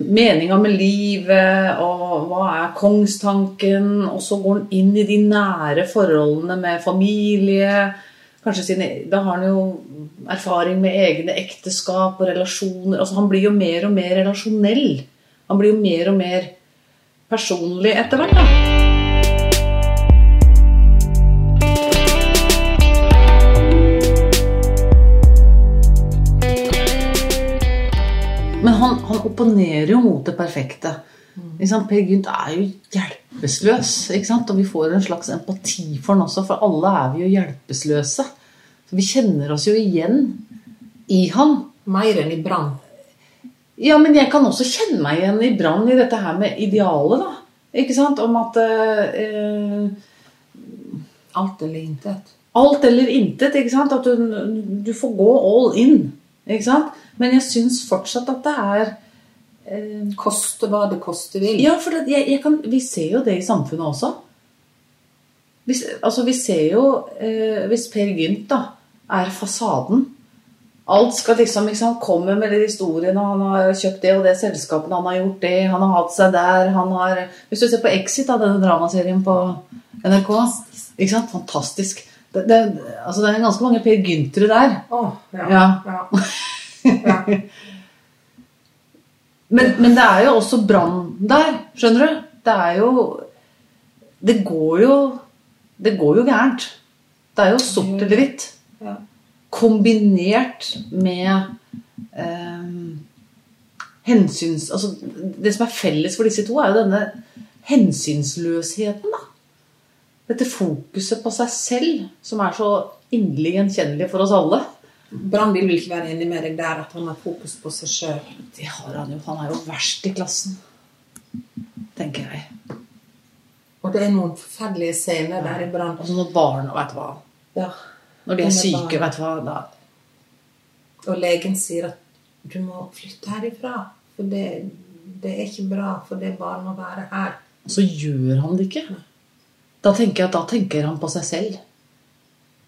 meninga med livet og hva er kongstanken, og så går han inn i de nære forholdene med familie. Kanskje sine, Da har han jo erfaring med egne ekteskap og relasjoner. altså Han blir jo mer og mer relasjonell. Han blir jo mer og mer personlig etter hvert. da. Han, han opponerer jo mot det perfekte. Mm. Per Gynt er jo hjelpeløs, og vi får en slags empati for han også, for alle er vi jo hjelpeløse. Så vi kjenner oss jo igjen i han. Mer enn i Brann. Ja, men jeg kan også kjenne meg igjen i Brann i dette her med idealet, da. Ikke sant? Om at eh, Alt eller intet. alt eller intet. ikke sant? At du, du får gå all in. Ikke sant? Men jeg syns fortsatt at det er eh, Koste hva det koste vil. Ja, for det, jeg, jeg kan, vi ser jo det i samfunnet også. Hvis, altså, vi ser jo eh, Hvis Per Gynt da, er fasaden Alt skal liksom, liksom komme med de historiene. Han har kjøpt det og det selskapene, han har gjort det, han har hatt seg der han har, Hvis du ser på Exit, da, denne dramaserien på NRK ikke sant? Fantastisk. Det, det, altså, det er ganske mange Per Gyntere der. Ja. ja. ja. Men, men det er jo også brann der, skjønner du? Det er jo det går jo Det går jo gærent. Det er jo sort eller hvitt. Kombinert med eh, hensyns... Altså, det som er felles for disse to, er jo denne hensynsløsheten, da. Dette fokuset på seg selv, som er så inderlig gjenkjennelig for oss alle. Brann vil ikke være enig med deg der at han har fokus på seg sjøl. Det har han jo. Han er jo verst i klassen. Tenker jeg. Og det er noen forferdelige scener der i Brann. Altså når barna, vet du hva Ja. Når de er syke, vet du hva da, Og legen sier at du må flytte herifra. For det, det er ikke bra for det barnet å være her. Så gjør han det ikke. Da tenker jeg at da tenker han på seg selv.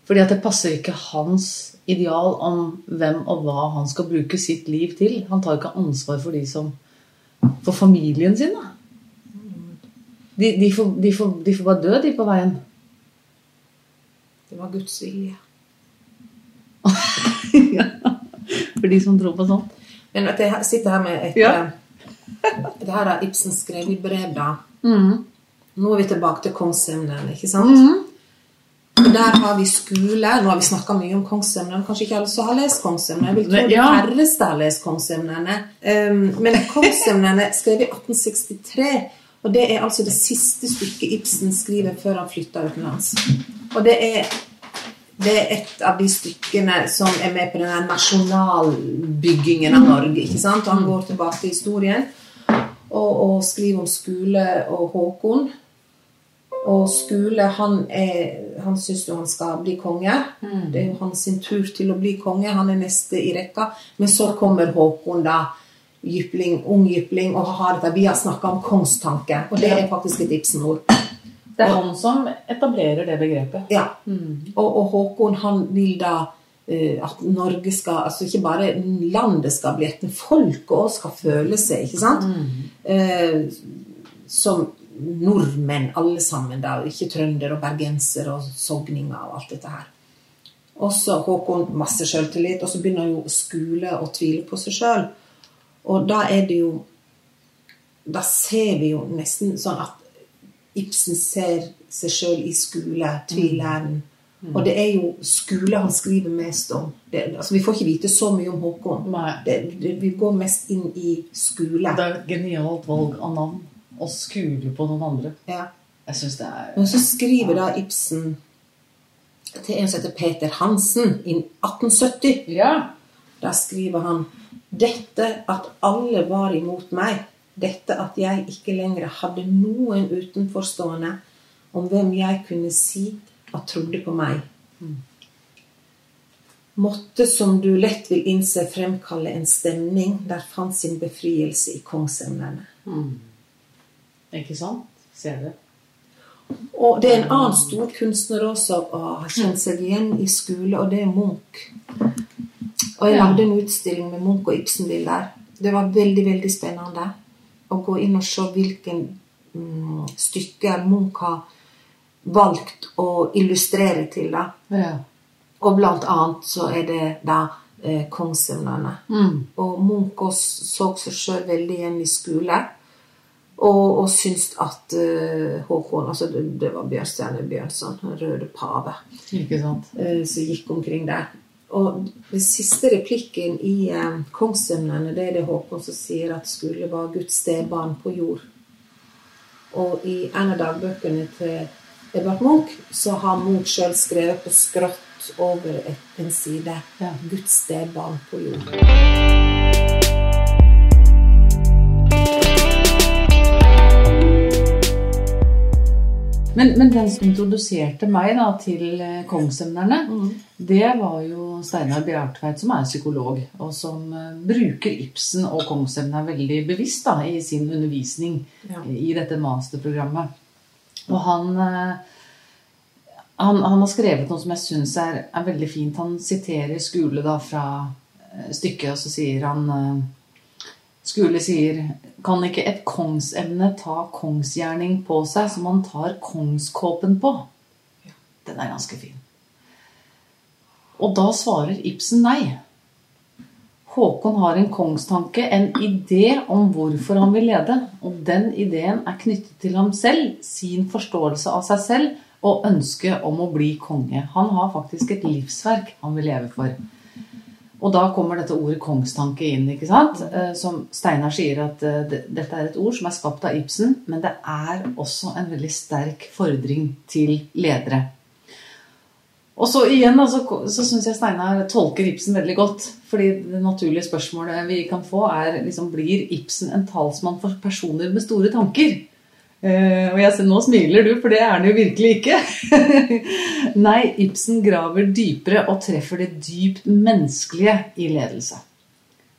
Fordi at det passer ikke hans ideal om hvem og hva han skal bruke sitt liv til. Han tar ikke ansvar for de som For familien sin, da. De, de, får, de, får, de får bare dø, de, på veien. Det var Guds vilje. For de som tror på sånt. Men at jeg sitter her med et Ja. eh, Det her har Ibsen skrevet i brev, da. Mm. Nå er vi tilbake til kongsemnene, ikke sant? Og Der har vi skole. Nå har vi snakka mye om kongsemnene. Kanskje ikke alle som har lest kongsemnene. Jeg vil tro de ja. færreste har lest kongsemnene. Um, men kongsemnene skrevet i 1863, og det er altså det siste stykket Ibsen skriver før han flytta utenlands. Og det er, det er et av de stykkene som er med på denne nasjonalbyggingen av Norge. ikke sant? Og han går tilbake til historien og, og skriver om skole og Håkon. Og skole han, er, han syns jo han skal bli konge. Det er jo hans sin tur til å bli konge. Han er neste i rekka. Men så kommer Håkon, da. Gypling, ung jypling, og har dette. Vi har snakka om kongstanke, og det er faktisk et Ibsen-ord. Det er han som etablerer det begrepet. Ja. Og, og Håkon han vil da eh, at Norge skal altså Ikke bare landet skal bli et, men folket òg skal føle seg, ikke sant? Eh, som nordmenn alle sammen, da, og ikke trøndere og bergensere og sogninger og alt dette her. Også Håkon masse selvtillit, og så begynner jo Skule å tvile på seg sjøl. Og da er det jo Da ser vi jo nesten sånn at Ibsen ser seg sjøl i skole, tvileren. Og det er jo skole han skriver mest om. Det, altså, vi får ikke vite så mye om Håkon. Det, det, vi går mest inn i skole. Det er et genialt valg av navn. Å skule på noen andre. Ja. Jeg syns det er Men så skriver da Ibsen til en som heter Peter Hansen i 1870. Ja. Da skriver han dette at alle var imot meg, dette at jeg ikke lenger hadde noen utenforstående om hvem jeg kunne si at trodde på meg. Måtte, som du lett vil innse, fremkalle en stemning der fant sin befrielse i kongsemnene. Ikke sant? Ser du? Og det er en annen stor kunstner også har kjent seg igjen i skole, og det er Munch. Og jeg lagde en utstilling med Munch og Ibsen-bilder. Det var veldig, veldig spennende å gå inn og se hvilken mm, stykker Munch har valgt å illustrere til. da. Ja. Og blant annet så er det da eh, kongsemnene. Mm. Og Munch så seg sjøl veldig igjen i skole. Og, og syntes at uh, Håkon altså det, det var Bjørnstjerne Bjørnson, røde pave, eh, som gikk omkring der. Og den siste replikken i uh, Kongsemnene det er det Håkon som sier at skulle være Guds stebarn på jord. Og i en av dagbøkene til Edvard Munch så har Munch sjøl skrevet på skrått over en side Ja. 'Guds stebarn på jord'. Men, men den som introduserte meg da, til kongsemnerne, kongsemnerne, det var jo Steinar Bjartveit, som er psykolog, og som eh, bruker Ibsen og kongsemner veldig bevisst da, i sin undervisning Ja. i dette masterprogrammet. Og han, eh, han, han har skrevet noe som jeg syns er, er veldig fint. Han siterer Skule da fra eh, stykket, og så sier han eh, Skule sier Kan ikke et kongsemne ta kongsgjerning på seg som man tar kongskåpen på? Den er ganske fin. Og da svarer Ibsen nei. Håkon har en kongstanke, en idé om hvorfor han vil lede. Og den ideen er knyttet til ham selv, sin forståelse av seg selv og ønsket om å bli konge. Han har faktisk et livsverk han vil leve for. Og da kommer dette ordet kongstanke inn, ikke sant? Eh, som Steinar sier at eh, dette er et ord som er skapt av Ibsen, men det er også en veldig sterk fordring til ledere. Og så igjen altså, så syns jeg Steinar tolker Ibsen veldig godt. fordi det naturlige spørsmålet vi kan få, er liksom, blir Ibsen en talsmann for personer med store tanker? Uh, og jeg ser, nå smiler du, for det er han jo virkelig ikke. Nei, Ibsen graver dypere og treffer det dypt menneskelige i ledelse.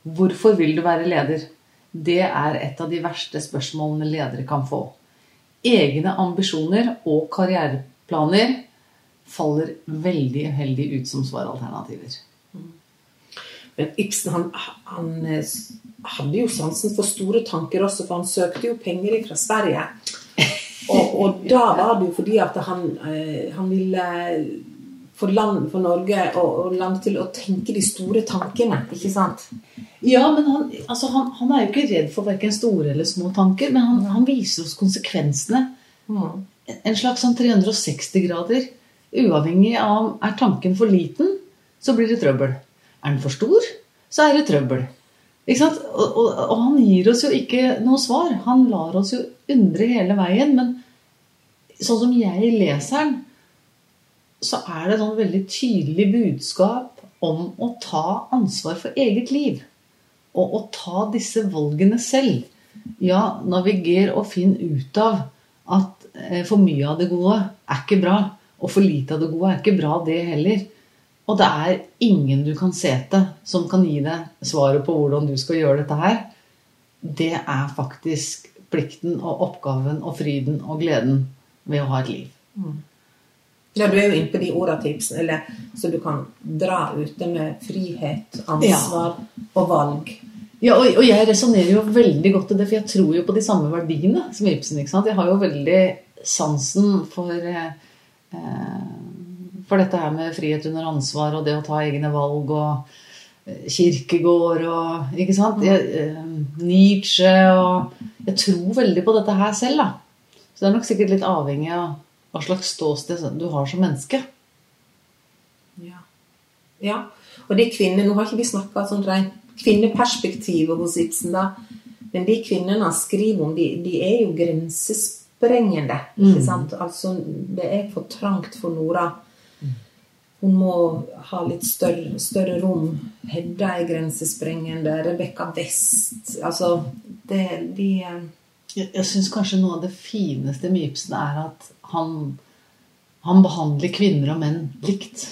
Hvorfor vil du være leder? Det er et av de verste spørsmålene ledere kan få. Egne ambisjoner og karriereplaner faller veldig uheldig ut som svaralternativer. Men Ibsen han, han, eh, hadde jo sansen for store tanker også, for han søkte jo penger fra Sverige. Og, og da var det jo fordi at han, eh, han ville få land for Norge og, og land til å tenke de store tankene, ikke sant? Ja, men han, altså han, han er jo ikke redd for verken store eller små tanker, men han, han viser oss konsekvensene. Mm. En slags sånn 360 grader. Uavhengig av er tanken for liten, så blir det trøbbel. Er den for stor, så er det trøbbel. Og, og, og, han gir oss jo ikke noe svar. Han lar oss jo undre hele veien. Men sånn som jeg leser den, så er det et veldig tydelig budskap om å ta ansvar for eget liv. Og å ta disse valgene selv. Ja, naviger og finn ut av at eh, for mye av det gode er ikke bra. Og for lite av det gode er ikke bra, det heller. Og det er ingen du kan se til som kan gi deg svaret på hvordan du skal gjøre dette her. Det er faktisk plikten og oppgaven og fryden og gleden ved å ha et liv. Mm. Ja, du er jo inne på de eller, så du kan dra ut det med frihet, ansvar ja. og valg. Ja, og, og jeg resonnerer jo veldig godt til det, for jeg tror jo på de samme verdiene som Ibsen. ikke sant? Jeg har jo veldig sansen for eh, eh for dette her med frihet under ansvar og det å ta egne valg og eh, kirkegård og Ikke sant? Jeg, eh, Nietzsche og Jeg tror veldig på dette her selv, da. Så det er nok sikkert litt avhengig av hva slags ståsted du har som menneske. Ja. ja. Og de kvinner Nå har ikke vi snakka sånn rent kvinneperspektivet hos Ibsen, da. Men de kvinnene han skriver om, de, de er jo grensesprengende. Ikke mm. sant? Altså, det er for trangt for Nora hun må ha litt større, større rom. Hedda er grensesprengende. Rebekka West Altså, det de eh, Jeg, jeg syns kanskje noe av det fineste med Ibsen er at han, han behandler kvinner og menn likt.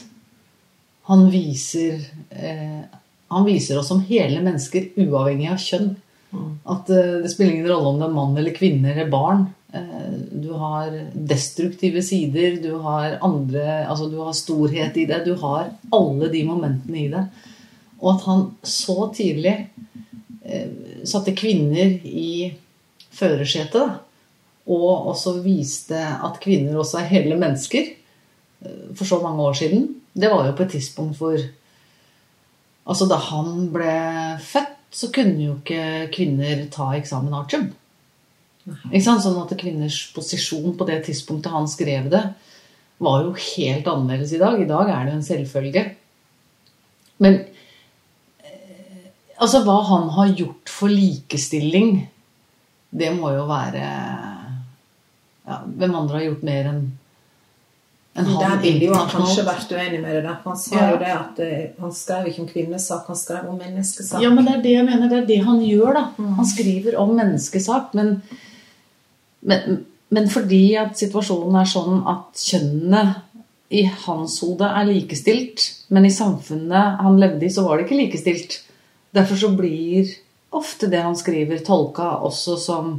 Han viser, eh, han viser oss som hele mennesker, uavhengig av kjønn. Mm. At eh, det spiller ingen rolle om det er mann eller kvinne eller barn. Eh, du har destruktive sider, du har andre Altså du har storhet i det. Du har alle de momentene i det. Og at han så tidlig eh, satte kvinner i førersetet. Og også viste at kvinner også er hele mennesker eh, for så mange år siden. Det var jo på et tidspunkt hvor Altså da han ble født, så kunne jo ikke kvinner ta eksamen artium. Sånn at kvinners posisjon på det tidspunktet han skrev det, var jo helt annerledes i dag. I dag er det en selvfølge. Men eh, altså hva han har gjort for likestilling, det må jo være ja, Hvem andre har gjort mer enn en han Der ville jo han kanskje vært uenig med det. Han sa ja. jo det at uh, han skrev ikke om kvinnesak, han skrev om menneskesak. Ja, men det er det jeg mener. Det er det han gjør, da. Mm. Han skriver om menneskesak, men men, men, fordi at situasjonen er sånn at kjønnene i hans hode er likestilt, men i samfunnet han levde i, så var det ikke likestilt. Derfor så blir ofte det han skriver, tolka også som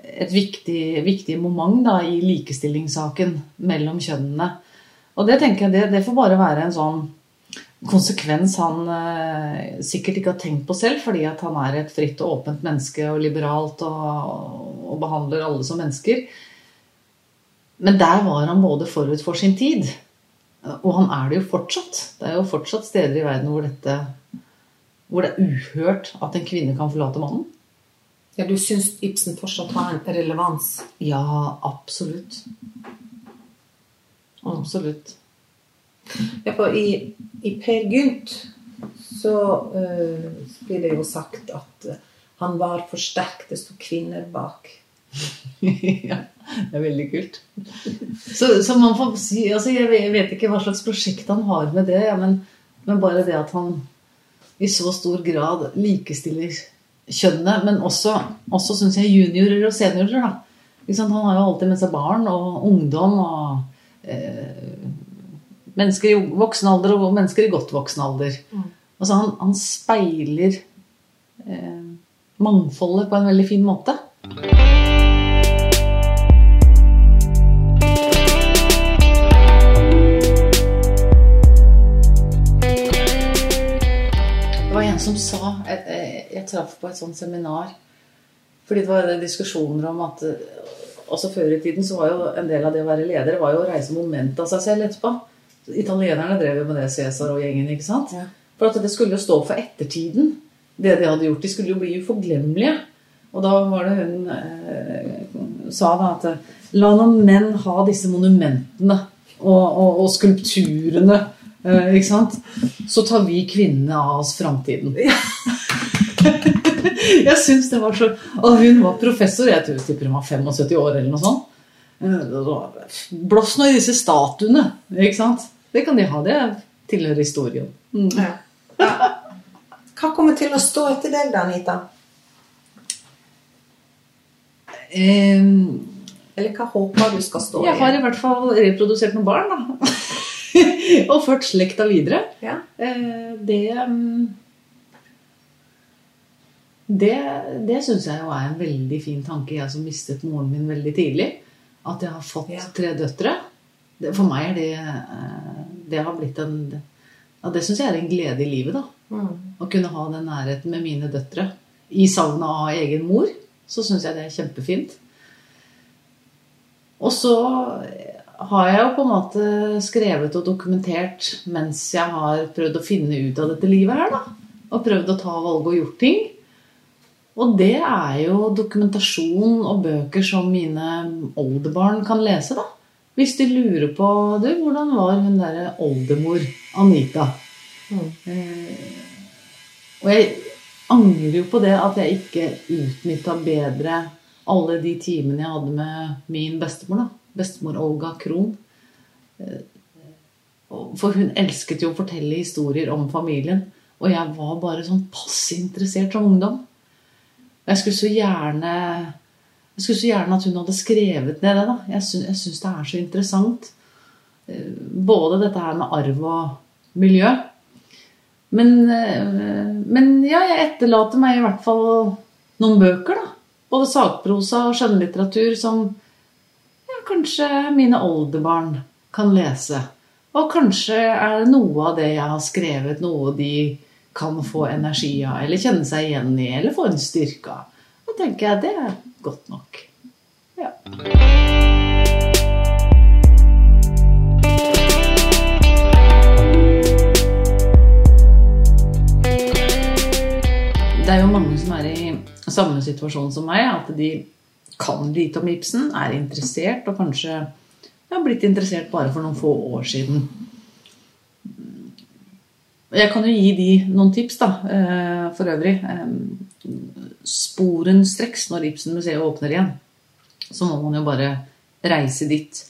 et viktig, viktig moment da, i likestillingssaken mellom kjønnene. Og det tenker jeg, det, det får bare være en sånn konsekvens han eh, sikkert ikke har tenkt på selv, fordi at han er et fritt og åpent menneske og liberalt og, og, behandler alle som mennesker. Men der var han både forut for sin tid, og han er det jo fortsatt. Det er jo fortsatt steder i verden hvor dette hvor det er uhørt at en kvinne kan forlate mannen. Ja, Du syns Ibsen fortsatt har en relevans? Ja, absolutt. Absolutt. Ja, for i, i Per Gynt så uh, blir det jo sagt at eh, han var for sterk. Det sto kvinner bak. ja, det er veldig kult. Så, så man får si altså jeg, vet, ikke hva slags prosjekt han har med det, ja, men, men bare det at han i så stor grad likestiller kjønnet, men også, også syns jeg juniorer og seniorer. da. Han har jo alltid med seg barn og ungdom og eh, mennesker i voksen alder og mennesker i godt voksen alder. Altså han, han speiler eh, mangfoldet på en veldig fin måte. Det var en som sa Jeg, jeg, jeg traff på et sånt seminar. Fordi det var diskusjoner om at eh, Også før i tiden så var jo en del av det å være leder var jo å reise moment av seg selv etterpå. Italienerne drev jo med det, Cæsar og gjengen. ikke sant? Ja. For at det skulle jo stå for ettertiden. Det de hadde gjort. De skulle jo bli uforglemmelige. Og da var det hun eh, sa da at La noen menn ha disse monumentene og, og, og skulpturene. Eh, ikke sant? Så tar vi kvinnene av oss framtiden. jeg syns det var så Og hun var professor. Jeg tror hun var 75 år eller noe sånt. Eh, Blås nå i disse statuene. Ikke sant? Det kan de ha. Det tilhører historien. Mm. Ja. Ja. Hva kommer til å stå etter deg, da, Anita? Um, Eller hva håper du skal stå jeg har i hvert fall reprodusert noen barn, da. og ført slekta videre. Ja. Eh, det Det, det syns jeg jo er en veldig fin tanke, jeg som mistet moren min veldig tidlig. At jeg har fått Ja. tre døtre. Det, for meg er det eh, Det har blitt en ja, Det syns jeg er en glede i livet, da. Mm. Å kunne ha den nærheten med mine døtre. I savnet av egen mor. Så syns jeg det er kjempefint. Og så har jeg jo på en måte skrevet og dokumentert mens jeg har prøvd å finne ut av dette livet her, da. Og prøvd å ta valg og gjort ting. Og det er jo dokumentasjon og bøker som mine oldebarn kan lese, da. Hvis de lurer på du, hvordan var hun derre oldemor Anita? Mm. Eh, og jeg angrer jo på det at jeg ikke utnytta bedre alle de timene jeg hadde med min bestemor. da. Bestemor Olga Krohn. Eh, For hun elsket jo å fortelle historier om familien. Og jeg var bare sånn passe interessert som ungdom. Jeg skulle så gjerne jeg skulle så gjerne at hun hadde skrevet ned det. da. Jeg syns, syns det er så interessant. Eh, Både dette her med arv og miljø. Men, eh, men ja, jeg etterlater meg i hvert fall noen bøker, da. Både sakprosa og skjønnlitteratur som ja, kanskje mine oldebarn kan lese. Og kanskje er det noe av det jeg har skrevet, noe de kan få energi av, eller kjenne seg igjen i, eller få en styrke av. Da tenker jeg det er godt nok. Ja. Det er jo mange som er i samme situasjon som meg, at de kan lite om Ibsen, er interessert, og kanskje har blitt interessert bare for noen få år siden. Jeg kan jo gi de noen tips, da, eh, for øvrig. Eh, Sporenstreks når Ibsen-museet åpner igjen. Så må man jo bare reise dit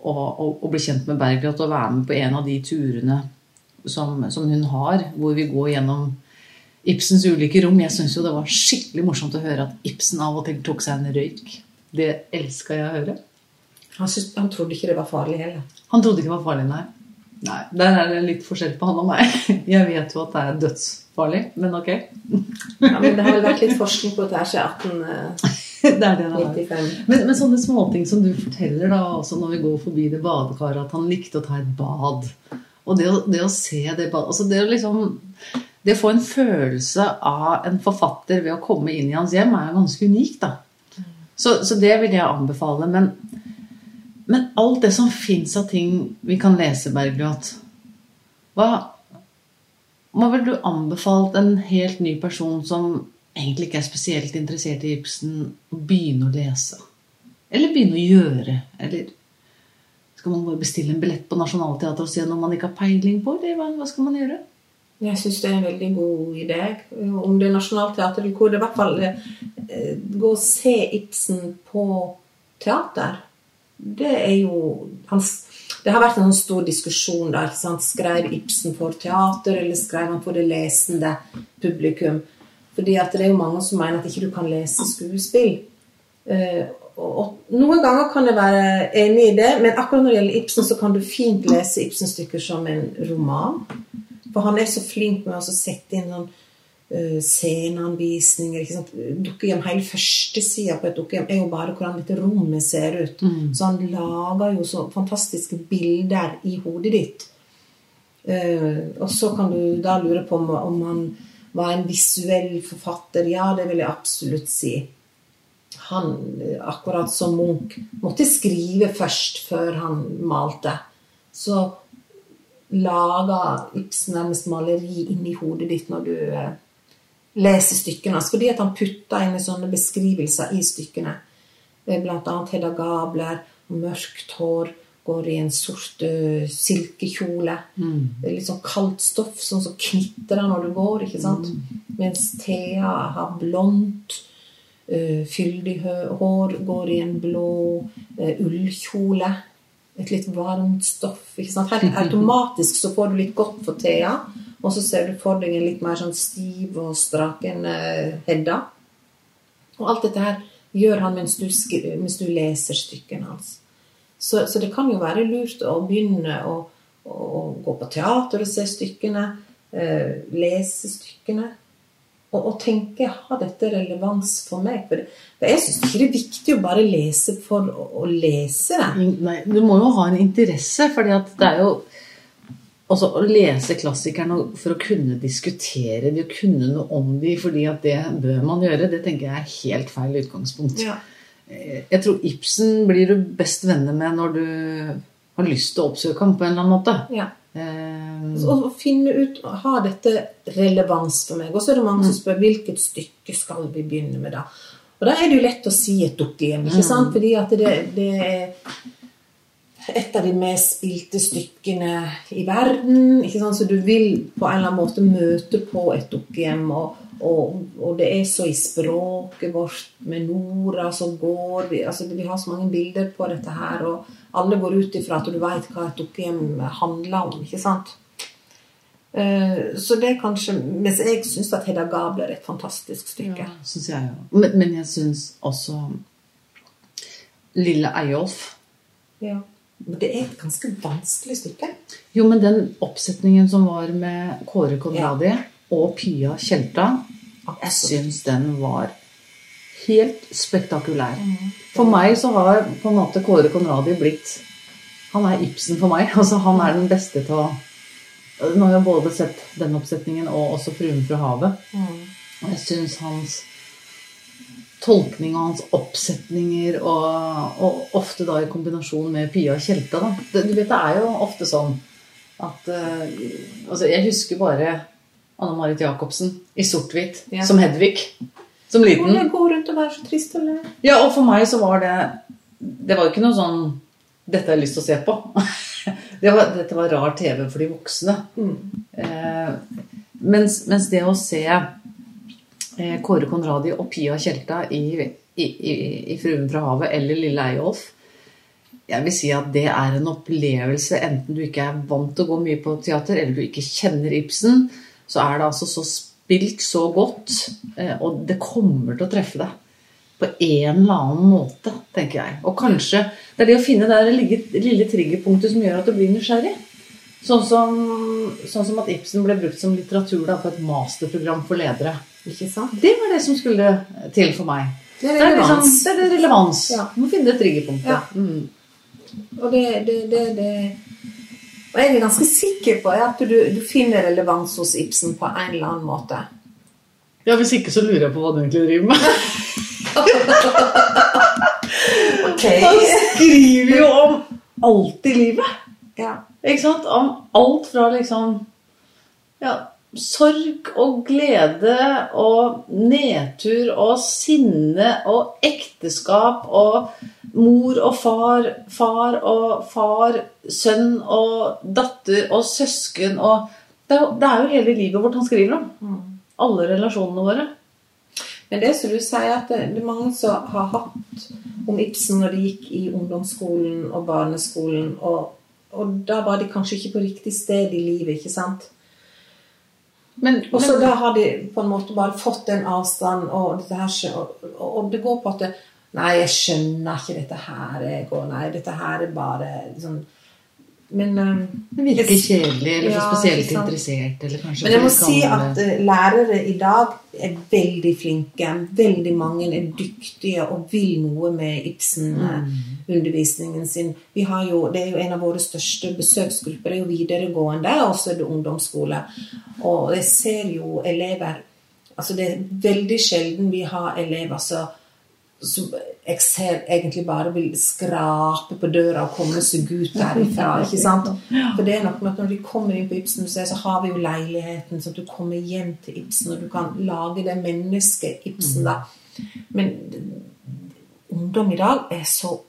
og, og, og bli kjent med Bergljot og være med på en av de turene som, som hun har, hvor vi går gjennom Ibsens ulike rom. Jeg syns jo det var skikkelig morsomt å høre at Ibsen av og til tok seg en røyk. Det elska jeg å høre. Han, synes, han trodde ikke det var farlig heller. Han trodde ikke det var farlig, nei. Nei, Der er det litt forskjell på han og meg. Jeg vet jo at det er dødsfarlig, men ok. Ja, men det har vel vært litt forskning på dette her siden Det er det det er. 1895. Men, men sånne småting som du forteller da, også når vi går forbi det badekaret, at han likte å ta et bad. Og det å, det å se det badet altså det, å liksom, det å få en følelse av en forfatter ved å komme inn i hans hjem, er ganske unikt. da. Så, så det vil jeg anbefale. Men, men alt det som fins av ting vi kan lese, Bergljot Hva, hva ville du anbefalt en helt ny person som egentlig ikke er spesielt interessert i Ibsen, å begynne å lese? Eller begynne å gjøre? Eller skal man bare bestille en billett på Nationaltheatret og se noe man ikke har peiling på? Eller hva, skal man gjøre? Jeg syns det er en veldig god idé. Om det er Nationaltheatret hvor det i hvert fall går Gå og se Ibsen på teater. Det er jo hans det har vært en sånn stor diskusjon der. Skrev Ibsen for teater, eller skrev han for det lesende publikum? Fordi at det er jo mange som mener at ikke du kan lese skuespill. Uh, og, Noen ganger kan jeg være enig i det, men akkurat når det gjelder Ibsen, så kan du fint lese Ibsen-stykker som en roman. For han er så flink med å sette inn sånn sceneanvisninger. ikke sant? Dukkehjem, Hele førstesida på et dukkehjem er jo bare hvordan dette rommet ser ut. Mm. Så han lager jo så fantastiske bilder i hodet ditt. Uh, og så kan du da lure på om, om han var en visuell forfatter. Ja, det vil jeg absolutt si. Han, akkurat som Munch, måtte skrive først før han malte. Så laga Ibsen nærmest maleri inni hodet ditt når du eh, leser stykkene hans. Fordi han putter inn sånne beskrivelser i stykkene. Blant annet Hedda Gabler, mørkt hår, går i en sort uh, silkekjole. Mm. Litt sånn kaldt stoff, sånn som knitrer når du går. ikke sant? Mm. Mens Thea har blondt, uh, fyldig hår, går i en blå uh, ullkjole. Et litt varmt stoff. ikke sant? Helt automatisk så får du litt godt for Thea. Og så ser du for deg en litt mer sånn stiv og straken Hedda. Og alt dette her gjør han mens du, mens du leser stykkene hans. Så, så, det kan jo være lurt å begynne å, å gå på teater og se stykkene, eh, lese stykkene. Og, og, tenke har dette relevans for meg? For, det, for jeg syns ikke det er viktig å bare lese for å, å lese. Nei, du må jo ha en interesse, for det er jo også å lese klassikerne for å kunne diskutere de og kunne noe om de, fordi at det bør man gjøre, det tenker jeg er helt feil utgangspunkt. Ja. Jeg tror Ibsen blir du best venner med når du har lyst til å oppsøke ham på en eller annen måte. Ja. Um, å finne ut Har dette relevans for meg? Og så er det mange som spør hvilket stykke skal vi begynne med da? Og da er det jo lett å si et dukkehjem, ikke sant? Mm. Fordi at det, det er et av de mest spilte stykkene i verden. ikke sant? Så du vil på en eller annen måte møte på et dukkehjem. Og, og, og, det er så i språket vårt med Nora som går vi, altså vi har så mange bilder på dette her, og alle går ut ifra at du veit hva et dukkehjem handler om. ikke sant? Uh, så det er kanskje Mens jeg syns at Hedda Gabler er et fantastisk stykke. Ja, synes jeg jo. Men, men jeg syns også Lille Eyolf. Ja. Det er et ganske vanskelig stykke. Jo, men den oppsetningen som var med Kåre Conradi ja og Pia Tjelta. Jeg syns den var helt spektakulær. For meg så har på en måte Kåre Conradi blitt Han er Ibsen for meg. Altså, han er den beste til å Nå har jeg både sett den oppsetningen og også 'Fruen fra havet'. Og jeg syns hans tolkning og hans oppsetninger, og, og, ofte da i kombinasjon med Pia Tjelta da. Du vet, det er jo ofte sånn at uh, Altså, jeg husker bare Anne Marit Jacobsen i sort-hvitt ja. som Hedvig. Som liten. Og går rundt og er så trist eller? Ja, og for meg så var det Det var jo ikke noe sånn Dette har jeg lyst til å se på. det var, dette var rar TV for de voksne. Mm. Eh, mens, mens, det å se Kåre Conradi og Pia Tjelta i, i, i, i 'Fruen fra havet' eller 'Lille Eyolf' jeg vil si at det er en opplevelse, enten du ikke er vant til å gå mye på teater, eller du ikke kjenner Ibsen, så er det altså så spilt så godt, eh, og det kommer til å treffe deg på en eller annen måte, tenker jeg. Og kanskje det er det å finne det lille triggerpunktet som gjør at du blir nysgjerrig. Sånn som, sånn som, at Ibsen ble brukt som litteratur da, på et masterprogram for ledere. Ikke sant? Det var det som skulle til for meg. Det er relevans. Det er, liksom, det er relevans. Ja. Du må finne det triggerpunktet. Ja. Mm. Og det, det, det, det og jeg er ganske sikker på at du, du, finner relevans hos Ibsen på en eller annen måte. Ja, Hvis ikke, så lurer jeg på hva du egentlig driver med. okay. Han skriver jo om alt i livet. Ja. Ikke sant? Om alt fra liksom Ja, sorg og glede og nedtur og sinne og ekteskap og mor og far, far og far, sønn og datter og søsken og Det er jo, hele livet vårt han skriver om. Alle relasjonene våre. Men det som du sier, at det er mange som har hatt om Ibsen når de gikk i ungdomsskolen og barneskolen, og, og da var de kanskje ikke på riktig sted i livet, ikke sant? Men, Og så men da har de på en måte bare fått den avstanden, og her og, og det går på at det, Nei, jeg skjønner ikke dette her, jeg, og nei, dette her er bare liksom Men um, det virker kjedelig eller Ja, spesielt ikke interessert. Eller kanskje Men jeg må si at uh, lærere i dag er veldig flinke. Veldig mange er dyktige og vil noe med Ibsen. Mm. sin. Vi har jo, det er jo en av våre største besøksgrupper. Det er jo videregående, og så er det ungdomsskole. Og jeg ser jo elever Altså det er veldig sjelden vi har elever som som jeg ser egentlig bare vil skrape på døra og komme seg ut derifra. ikke sant? For det er nok med at Når de kommer inn på Ibsen-museet, så har vi jo leiligheten, så du kommer hjem til Ibsen, og du kan lage det mennesket Ibsen, da. Men ungdom i dag er så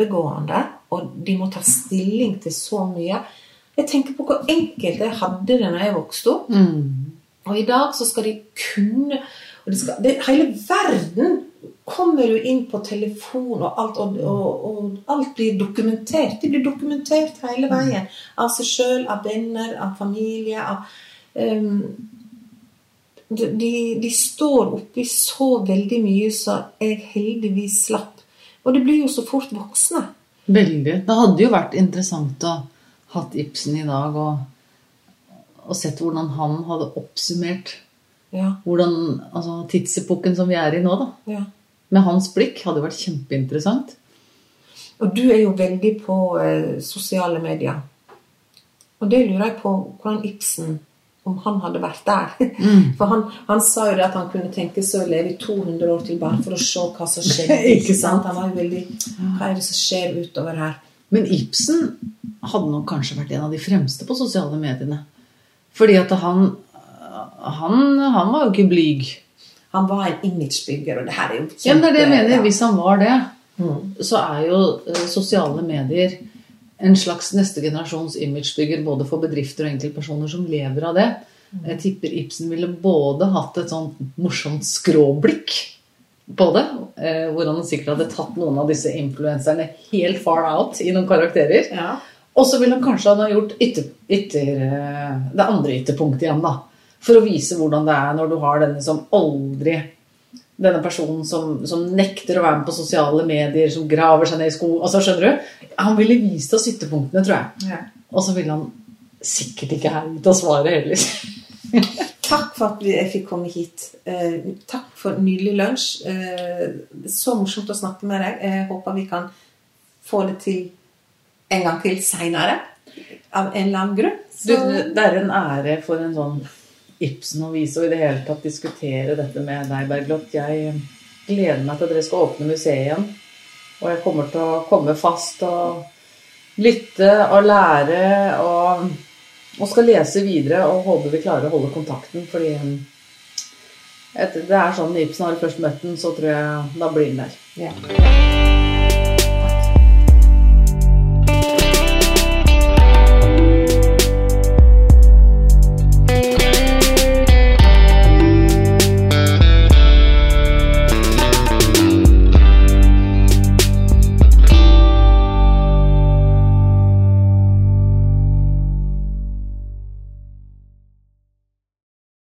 oppegående, og de må ta stilling til så mye. Jeg tenker på hvor enkelt jeg hadde det når jeg vokste opp. Mm. Og i dag så skal de kunne det skal, det, Hele verden kommer jo inn på telefon, og alt, og, og, og alt blir dokumentert. De blir dokumentert hele veien. Av seg sjøl, av venner, av familie. av um, de, de står oppi så veldig mye så jeg heldigvis slapp. Og det blir jo så fort voksne. Veldig. Det hadde jo vært interessant å hatt Ibsen i dag og, og sett hvordan han hadde oppsummert Ja, hvordan, altså, tidsepoken som vi er i nå. da. ja. Med hans blikk hadde jo vært kjempeinteressant. Og du er jo veldig på eh, sosiale medier. Og det lurer jeg på hvordan Ibsen Om han hadde vært der. For han, han sa jo det at han kunne tenke seg å leve i 200 år til bare for å se hva som skjedde. Ikke sant? Han var veldig Hva er det som skjer utover her? Men Ibsen hadde nok kanskje vært en av de fremste på sosiale mediene. Fordi at han Han, han var jo ikke blyg. Han var en imagebygger, og det her er jo Ja, men det er det jeg mener. Hvis han var det, Mm. så er jo eh, sosiale medier en slags neste generasjons imagebygger både for bedrifter og enkeltpersoner som lever av det. Jeg tipper Ibsen ville både hatt et sånn morsomt skråblikk på det, eh, hvor han sikkert hadde tatt noen av disse influenserne helt far out i noen karakterer. Ja. Og så ville han kanskje ha gjort ytter, ytter, eh, det andre ytterpunktet igjen, da. For å vise hvordan det er når du har denne som aldri Denne personen som, som nekter å være med på sosiale medier, som graver seg ned i sko altså Skjønner du? Han ville vist oss ytterpunktene, tror jeg. Ja. Og så ville han sikkert ikke her ut av svare heller. Takk for at jeg fikk komme hit. Eh, takk for nydelig lunsj. Eh, så morsomt å snakke med deg. Jeg håper vi kan få det til en gang til seinere. Av en eller annen grunn. Du, det er en ære for en sånn Ibsen og Wiese og i det hele tatt diskutere dette med deg, Bergljot. Jeg gleder meg til at dere skal åpne museet igjen. Og jeg kommer til å komme fast og lytte og lære og, og skal lese videre og håper vi klarer å holde kontakten, fordi et, det er sånn Ibsen har først møtt den, så tror jeg da blir den der. ja.